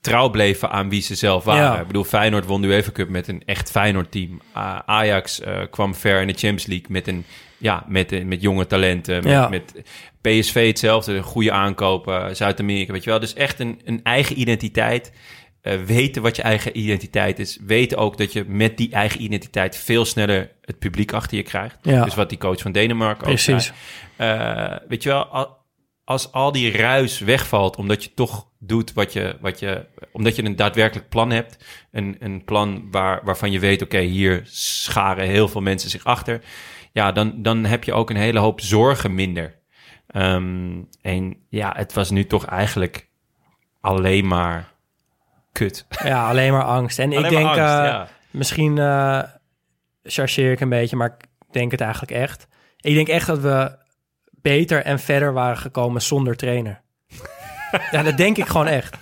trouw bleven aan wie ze zelf waren. Ja. Ik bedoel, Feyenoord won de UEFA Cup met een echt Feyenoord-team. Ajax eh, kwam ver in de Champions League met een ja, met, met jonge talenten. Met, Ja. met PSV hetzelfde, goede aankopen, Zuid-Amerika, weet je wel. Dus echt een, een eigen identiteit. Eh, weten wat je eigen identiteit is. Weten ook dat je met die eigen identiteit veel sneller het publiek achter je krijgt. Ja. Dus wat die coach van Denemarken ook Precies. zei. Eh, weet je wel, al- als al die ruis wegvalt, omdat je toch doet wat je, wat je omdat je een daadwerkelijk plan hebt, een, een plan waar, waarvan je weet, oké, hier scharen heel veel mensen zich achter, ja, dan, dan heb je ook een hele hoop zorgen minder. Ehm, en ja, het was nu toch eigenlijk alleen maar kut. Ja, alleen maar angst. En ik denk, angst, eh, ja. misschien eh chargeer ik een beetje, maar ik denk het eigenlijk echt. Ik denk echt dat we beter en verder waren gekomen zonder trainer. ja, dat denk ik gewoon echt.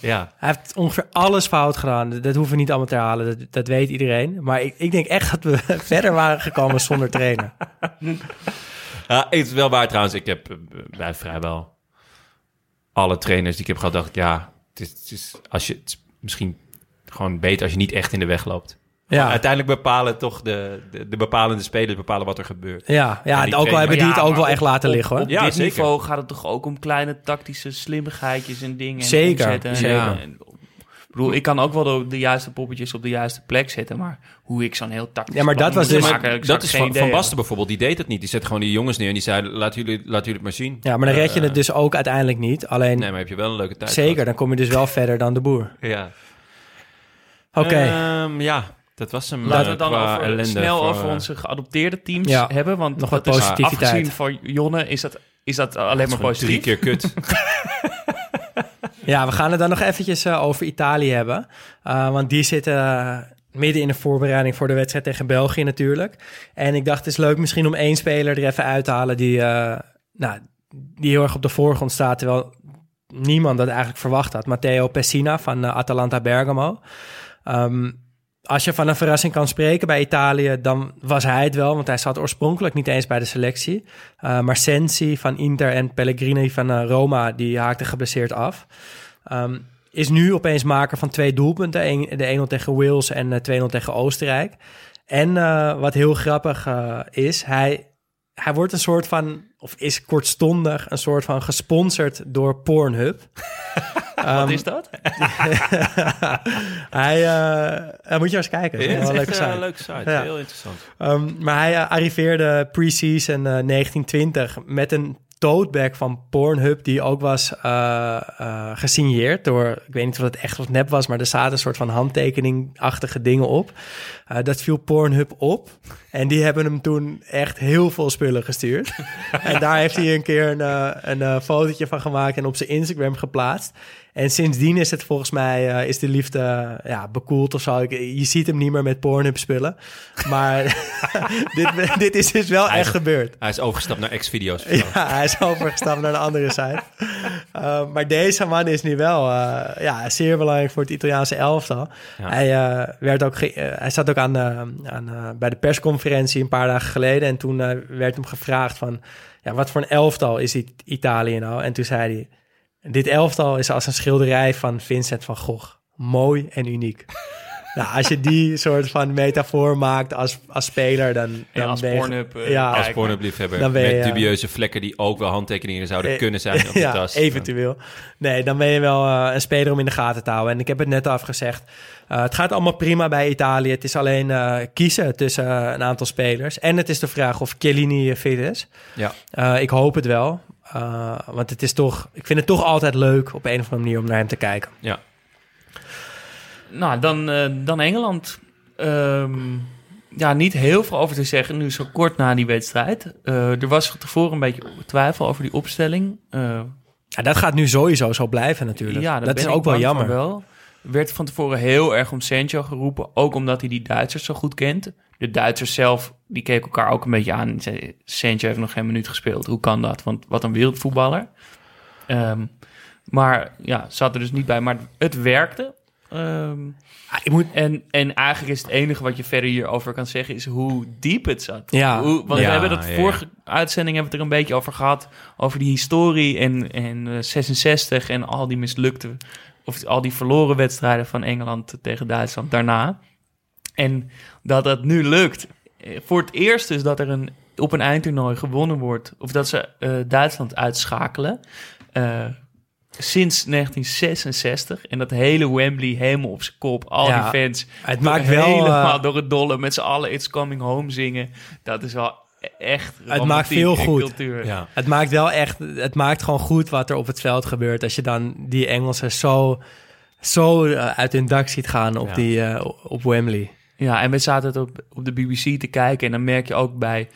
Ja, Hij heeft ongeveer alles fout gedaan. Dat, dat hoeven we niet allemaal te herhalen. Dat, dat weet iedereen. Maar ik, ik denk echt dat we verder waren gekomen zonder trainer. Ja, het is wel waar trouwens. Ik heb eh, bij vrijwel alle trainers die ik heb gehad, dacht ik, ja, het is, het is, als je, het is misschien gewoon beter als je niet echt in de weg loopt. Ja. Uiteindelijk bepalen toch de, de, de bepalende spelers bepalen wat er gebeurt. Ja, ja die ook al hebben die Ja, het ook wel op- echt laten liggen hoor. Op Ja, dit zeker. niveau gaat het toch ook om kleine tactische slimmigheidjes en dingen. En Zeker, en- en- bedoel, ik kan ook wel de, de juiste poppetjes op de juiste plek zetten, maar hoe ik zo'n heel tactisch Ja, maar dat was dus- maken, dat is van, van. Basten bijvoorbeeld, die deed het niet. Die zette gewoon die jongens neer en die zei, laten jullie, laten jullie het maar zien. Ja, maar dan red je Eh, het dus ook uiteindelijk niet. Alleen, Nee, maar heb je wel een leuke tijd zeker, gehad. dan kom je dus wel verder dan de boer. Ja. Oké. Ehm, ja, dat was hem. Laten we eh, het dan over, snel voor, over eh, onze geadopteerde teams Ja, hebben. Want nog wat dat is, positiviteit. Afgezien van Jonne is dat, is dat alleen maar positief. drie keer kut. Ja, we gaan het dan nog eventjes eh, over Italië hebben. Eh, want die zitten eh, midden in de voorbereiding voor de wedstrijd tegen België natuurlijk. En ik dacht, het is leuk misschien om één speler er even uit te halen die, nou, die heel erg op de voorgrond staat. Terwijl niemand dat eigenlijk verwacht had. Matteo Pessina van Atalanta Bergamo. Ehm, als je van een verrassing kan spreken bij Italië, dan was hij het wel. Want hij zat oorspronkelijk niet eens bij de selectie. Eh, maar Sensi van Inter en Pellegrini van eh, Roma, die haakten geblesseerd af. Ehm, is nu opeens maker van twee doelpunten. De 1-0 tegen Wales en eh, 2-0 tegen Oostenrijk. En wat heel grappig is, hij, hij wordt een soort van, of is kortstondig, een soort van gesponsord door Pornhub. Wat is dat? hij, eh, hij moet je eens kijken. Ja, is het wel is een leuke eh, een site. leuke site. Ja. Heel interessant. Ehm, maar hij eh, arriveerde pre-season eh, 1920 met een toadbag van Pornhub... die ook was eh, gesigneerd door... ik weet niet of het echt of nep was... maar er zaten een soort van handtekeningachtige dingen op. Eh, dat viel Pornhub op. En die hebben hem toen echt heel veel spullen gestuurd. en daar heeft hij een keer een, een fotootje van gemaakt... en op zijn Instagram geplaatst. En sindsdien is het volgens mij eh, is de liefde eh, ja, bekoeld of zo. Ik- Je ziet hem niet meer met Pornhub spullen. Maar dit, dit is dus wel Hij echt is- gebeurd. Hij is overgestapt naar X-video's. Ja, hij is overgestapt naar een andere site. Uh, maar deze man is nu wel uh, ja, zeer belangrijk voor het Italiaanse elftal. Ja. Hij, werd ook hij zat ook aan, aan bij de persconferentie een paar dagen geleden. En toen werd hem gevraagd van... Ja, wat voor een elftal is It Italië nou? En toen zei hij... Dit elftal is als een schilderij van Vincent van Gogh. Mooi en uniek. nou, als je die soort van metafoor maakt als, als speler, dan, dan ja, als ben je... Pornhub, uh, ja, als Pornhub-liefhebber. Dan ben je, met dubieuze vlekken die ook wel handtekeningen zouden eh, kunnen zijn op de ja, tas. eventueel. Nee, dan ben je wel uh, een speler om in de gaten te houden. En ik heb het net al gezegd. Uh, het gaat allemaal prima bij Italië. Het is alleen uh, kiezen tussen een aantal spelers. En het is de vraag of Chiellini fit is. Ja. ik hoop het wel. Uh, want het is toch, ik vind het toch altijd leuk op een of andere manier om naar hem te kijken. Ja. Nou, dan, uh, dan Engeland. Um, ja, niet heel veel over te zeggen nu zo kort na die wedstrijd. Uh, er was tevoren een beetje twijfel over die opstelling. Ja, dat gaat nu sowieso zo blijven natuurlijk. Ja, dat is ook wel jammer. Wel. werd van tevoren heel erg om Sancho geroepen. Ook omdat hij die Duitsers zo goed kent. De Duitsers zelf, die keken elkaar ook een beetje aan. En zeiden, Sancho heeft nog geen minuut gespeeld. Hoe kan dat? Want wat een wereldvoetballer. Um, maar ja, zat er dus niet bij. Maar het werkte. Um, ik moet... en, en eigenlijk is het enige wat je verder hierover kan zeggen... is hoe diep het zat. Ja. Hoe, want ja, we hebben dat vorige uitzending hebben we het er een beetje over gehad. Over die historie en, en uh, 66 en al die mislukte... of al die verloren wedstrijden van Engeland tegen Duitsland daarna. En dat dat nu lukt. Voor het eerst is dat er een, op een eindtoernooi gewonnen wordt... of dat ze uh, Duitsland uitschakelen... Uh, sinds 1966. En dat hele Wembley helemaal op zijn kop. Al ja, die fans. Het maakt wel... Helemaal uh, door het dolle. Met z'n allen It's Coming Home zingen. Dat is wel echt Het maakt veel goed. Ja. Het maakt wel echt... Het maakt gewoon goed wat er op het veld gebeurt. Als je dan die Engelsen zo, zo uit hun dak ziet gaan op, ja. die, uh, op Wembley. Ja, en we zaten het op, op de BBC te kijken. En dan merk je ook bij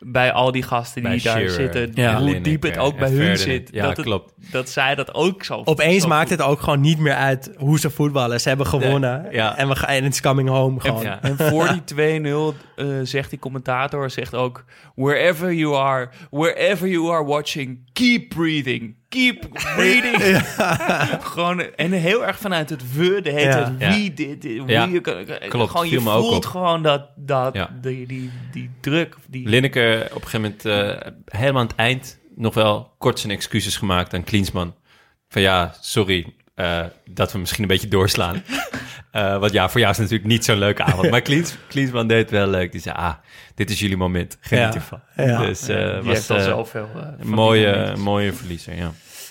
bij al die gasten die bij daar Shearer, zitten, ja. hoe Lineker, diep het ook bij hun zit. Ja, dat het, klopt. Dat zij dat ook zo Opeens zo maakt goed. het ook gewoon niet meer uit hoe ze voetballen. Ze hebben gewonnen ja. en, we gaan, en it's coming home En, gewoon. ja. en voor die 2-0 uh, zegt die commentator zegt ook... Wherever you are, wherever you are watching, keep breathing. Keep breathing. gewoon, en heel erg vanuit het we, de hele Ja. wie, dit, dit, Ja. wie. Klopt, Gewoon, je viel me ook voelt op. gewoon dat, dat Ja. die, die, die druk. of Die, Lineker op een gegeven moment, uh, helemaal aan het eind, nog wel kort zijn excuses gemaakt aan Klinsman. Van ja, sorry uh, dat we misschien een beetje doorslaan. uh, want ja, voor jou is het natuurlijk niet zo'n leuke avond. Maar Klins, Klinsman deed het wel leuk. Die zei, ah, dit is jullie moment. Geniet Ja. ervan. Ja. Dus uh, die was heeft al uh, uh, een die mooie, mooie verliezer, ja.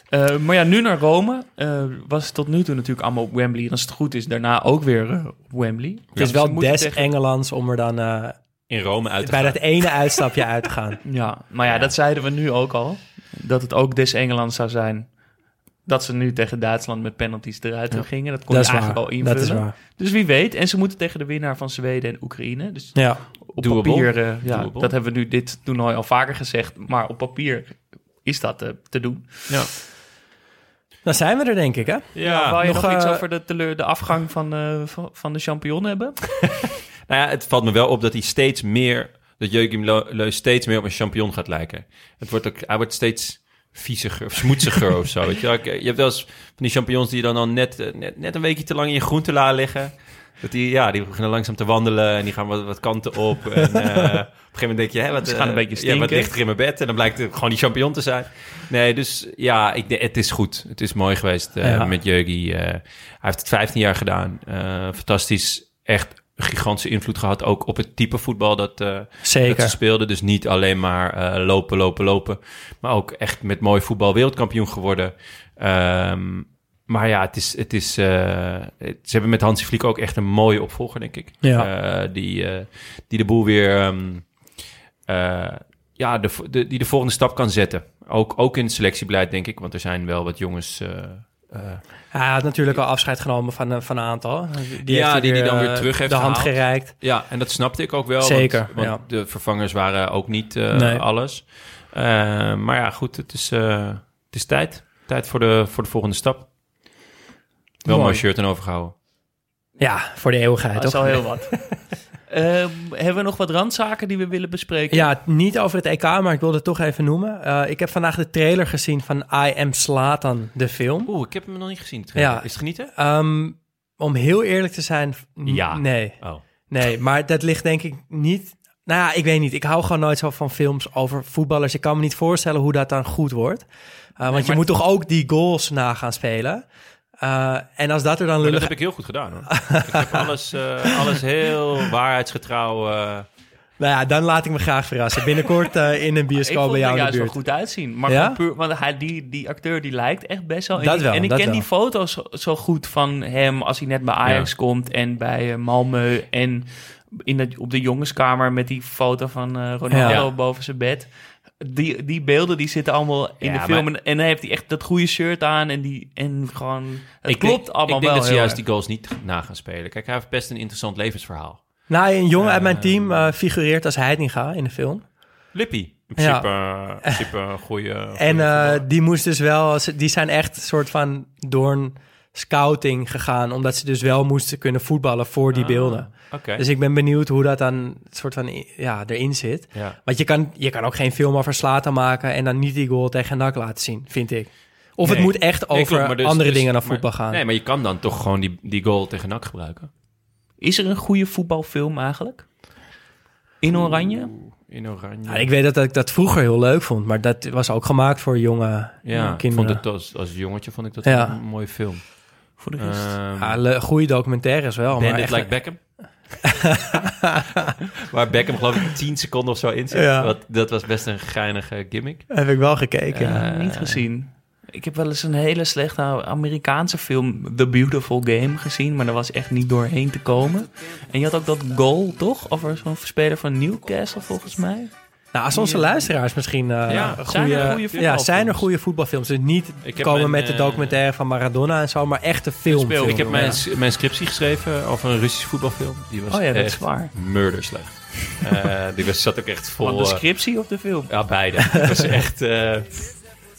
Uh, maar ja, nu naar Rome. Uh, was het tot nu toe natuurlijk allemaal op Wembley. En als het goed is, daarna ook weer uh, op Wembley. Het is wel moeten des tegen- Engelands om er dan uh, In Rome uit te bij gaan. dat ene uitstapje uit te gaan. Ja, maar ja, Ja. dat zeiden we nu ook al. Dat het ook des Engeland zou zijn. Dat ze nu tegen Duitsland met penalties eruit Ja. gingen. Dat kon Dat je eigenlijk waar. al invullen. Dat is waar. Dus wie weet. En ze moeten tegen de winnaar van Zweden en Oekraïne. Dus Ja. op Doable. papier, uh, ja, Doable. dat hebben we nu dit toernooi al vaker gezegd. Maar op papier is dat uh, te doen. Ja. Dan zijn we er denk ik hè? Ja, Wou je nog, nog, iets eh, over de, teleur, de afgang van, uh, van, van de champignon hebben? Nou ja, het valt me wel op dat hij steeds meer, dat Joachim Leu steeds meer op een champignon gaat lijken. Het wordt ook, hij wordt steeds vieziger of smoetsiger of zo. Weet je. Ik- je hebt wel eens van die champignons die dan al net, eh, net, net een weekje te lang in je groentela liggen. Dat die, ja, die beginnen langzaam te wandelen en die gaan wat, wat kanten op. En, eh, op een gegeven moment denk je, hè, wat, Ze gaan een eh, beetje ja, wat stinken. ligt er in mijn bed? En dan blijkt het gewoon die champignon te zijn. Nee, dus ja, ik, het is goed. Het is mooi geweest eh, Ja. met Jurgi. eh, hij heeft het 15 jaar gedaan. Eh, fantastisch. Echt gigantische invloed gehad ook op het type voetbal dat, eh, dat ze speelden. Dus niet alleen maar eh, lopen, lopen, lopen. Maar ook echt met mooi voetbal wereldkampioen geworden. Ehm, maar ja, het is, het is, eh, het- ze hebben met Hansi Vliek ook echt een mooie opvolger, denk ik. Ja. Die, die de boel weer, ehm, eh, ja, de, de, die de volgende stap kan zetten. Ook, ook in het selectiebeleid, denk ik. Want er zijn wel wat jongens... eh, eh, Hij had natuurlijk al afscheid genomen van, eh, van een aantal. Die Ja, die die dan eh, weer terug heeft de hand gehaald. gereikt. Ja, en dat snapte ik ook wel. Zeker, Want, want ja. de vervangers waren ook niet eh, Nee. alles. Eh, maar ja, goed, het is, eh, het is tijd. Tijd voor de, voor de volgende stap. Wel Mooi. mooi shirt en overgehouden. Ja, voor de eeuwigheid, Dat is toch? al heel wat. Ehm, hebben we nog wat randzaken die we willen bespreken? Ja, niet over het EK, maar ik wilde het toch even noemen. Eh, ik heb vandaag de trailer gezien van I Am Slatan, de film. Oeh, ik heb hem nog niet gezien. Ja. Is het genieten? Ehm, om heel eerlijk te zijn, Ja. nee. Oh. Nee, maar dat ligt denk ik niet... Nou ja, ik weet niet. Ik hou gewoon nooit zo van films over voetballers. Ik kan me niet voorstellen hoe dat dan goed wordt. Uh, want je moet toch ook die goals na gaan spelen. Uh, en als dat er dan Maar dat lullig... heb ik heel goed gedaan hoor. ik heb alles, eh, alles heel waarheidsgetrouw. eh, Nou ja, dan laat ik me graag verrassen. Binnenkort uh, in een ik bioscoop vond bij jou er in de juist wel buurt. goed uitzien. Maar Ja? puur, want hij, die, die acteur die lijkt echt best wel. En, Dat die- wel, en ik ken wel. die foto's zo, zo goed van hem als hij net bij Ajax Ja. komt en bij eh, Malmö en in de, op de jongenskamer met die foto van eh, Ronaldo Ja. boven zijn bed. Die, die beelden die zitten allemaal in Ja, de film. maar- En, dan heeft hij echt dat goede shirt aan en, die, en gewoon... Het ik klopt denk, allemaal Ik denk wel dat ze juist erg. die goals niet na gaan spelen. Kijk, hij heeft best een interessant levensverhaal. Nou, een jongen uit mijn team uh, figureert als Heitinga in de film. Lippy. In Ja. principe, uh, in principe een goede... En uh, die moest dus wel, ze- die zijn echt een soort van door een scouting gegaan, omdat ze dus wel moesten kunnen voetballen voor die Ah, beelden. Oké. Dus ik ben benieuwd hoe dat dan soort van ja, erin zit. Ja. Want je kan, je kan ook geen film over Slatan maken en dan niet die goal tegen NAC laten zien, vind ik. Of het moet echt Nee, over klopt, maar dus- andere dus- dingen dan maar- voetbal gaan. Nee, maar je kan dan toch gewoon die, die goal tegen NAC gebruiken. Is er een goede voetbalfilm eigenlijk? In Oranje? In oranje. Ja, ik weet dat ik dat vroeger heel leuk vond, maar dat was ook gemaakt voor jonge ja, kinderen. vond het als, als jongetje vond ik dat Ja. een mooie film. Voor de rest. Ja, le- goede documentaires wel. maar Bandit echt- Like Beckham. Waar Beckham geloof ik 10 seconden of zo in zit. Ja. Wat, dat was best een geinige gimmick. Heb ik wel gekeken. Eh, niet gezien. Ik heb wel eens een hele slechte Amerikaanse film, The Beautiful Game, gezien. Maar daar was echt niet doorheen te komen. En je had ook dat goal, toch? Over zo'n speler van Newcastle, volgens mij. Nou, als onze luisteraars misschien eh Ja, een zijn er goede, goede ja, voetbalfilms? zijn er goede voetbalfilms. Dus niet Ik komen mijn, met de eh, documentaire van Maradona en zo, maar echte film. ik heb mijn, ja. mijn scriptie geschreven over een Russisch voetbalfilm. Die was Oh ja, dat is echt waar. murder slecht. Eh, die was, zat ook echt vol... Van de scriptie of de film? ja, beide. Het was echt... eh,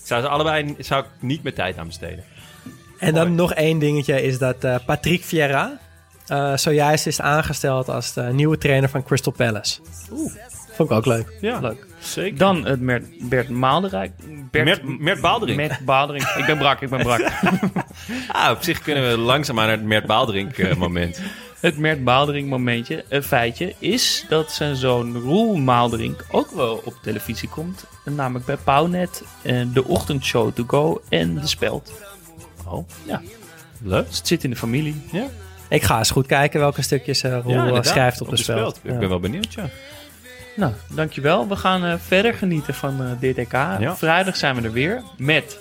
zou ze allebei zou ik niet meer tijd aan besteden. En dan nog één dingetje is dat eh, Patrick Vieira eh, zojuist is aangesteld als de nieuwe trainer van Crystal Palace. Oeh. Vond ik ook leuk. Ja, Leuk. zeker. Dan het Bert, Bert Maalderijk. Bert, Mert, Mert Baaldering. Mert Baalderink. Ik ben brak, ik ben brak. Ah, op zich kunnen we langzaamaan naar het Mert Baaldering eh, moment. Het Mert Baalderink momentje, een feitje, is dat zijn zoon Roel Maalderink ook wel op televisie komt. Namelijk bij Pownet, eh, de ochtendshow To Go en De Speld. Oh, Ja, leuk. dus het zit in de familie. Ja, Ik ga eens goed kijken welke stukjes eh Roel schrijft op, de, spel. speld. Ik ben wel benieuwd, ja. Nou, dankjewel. We gaan eh, verder genieten van eh dit EK. Vrijdag zijn we er weer met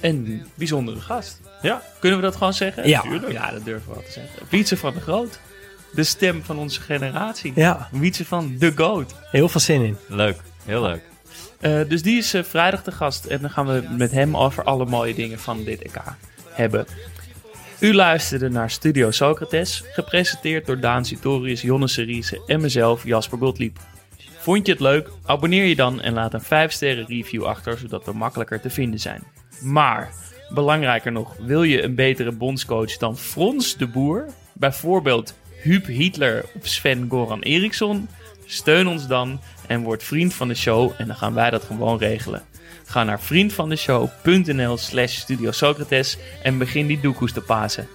een bijzondere gast. Ja. Kunnen we dat gewoon zeggen? Ja. Tuurlijk. Ja, dat durven we wel te zeggen. Wietse van de Groot. De stem van onze generatie. Ja, Wietse van The Goat. heel veel zin in. Leuk, heel leuk. Eh, dus die is eh, vrijdag de gast. En dan gaan we met hem over alle mooie dingen van dit EK hebben. U luisterde naar Studio Socrates. Gepresenteerd door Daan Sitorius, Jonne Seriese en mezelf, Jasper Gottlieb. Vond je het leuk? Abonneer je dan en laat een 5 sterren review achter, zodat we makkelijker te vinden zijn. Maar, belangrijker nog, wil je een betere bondscoach dan Frans de Boer? Bijvoorbeeld Huub Hitler of Sven Goran Eriksson? Steun ons dan en word vriend van de show en dan gaan wij dat gewoon regelen. Ga naar vriendvandeshow.nl slash Studio Socrates en begin die doekoes te pasen.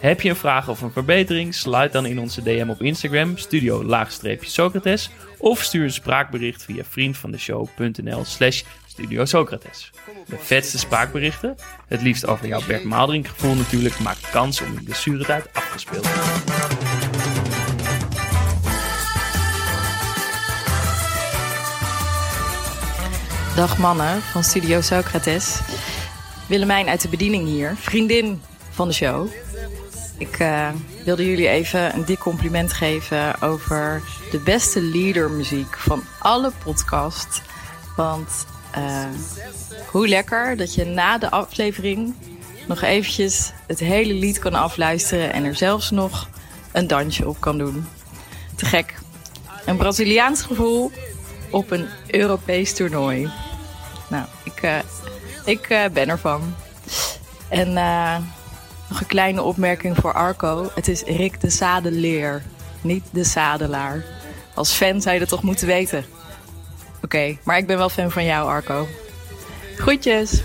Heb je een vraag of een verbetering? Sluit dan in onze DM op Instagram, studio-socrates. Of stuur een spraakbericht via vriendvandeshow.nl slash Studio Socrates. De vetste spraakberichten, het liefst over jouw Bert gevoel natuurlijk, maakt kans om in blessuretijd afgespeeld te worden. Dag mannen van Studio Socrates. Willemijn uit de bediening hier, vriendin van de show. Ik uh, wilde jullie even een dik compliment geven over de beste leadermuziek van alle podcasts. Want uh, hoe lekker dat je na de aflevering nog eventjes het hele lied kan afluisteren en er zelfs nog een dansje op kan doen. Te gek. Een Braziliaans gevoel op een Europees toernooi. Nou, ik, uh, ik ben ervan. En nog een kleine opmerking voor Arco. Het is Rick de Zadeleer, niet de Zadelaar. Als fan zou je dat toch moeten weten. Oké, maar ik ben wel fan van jou, Arco. Groetjes!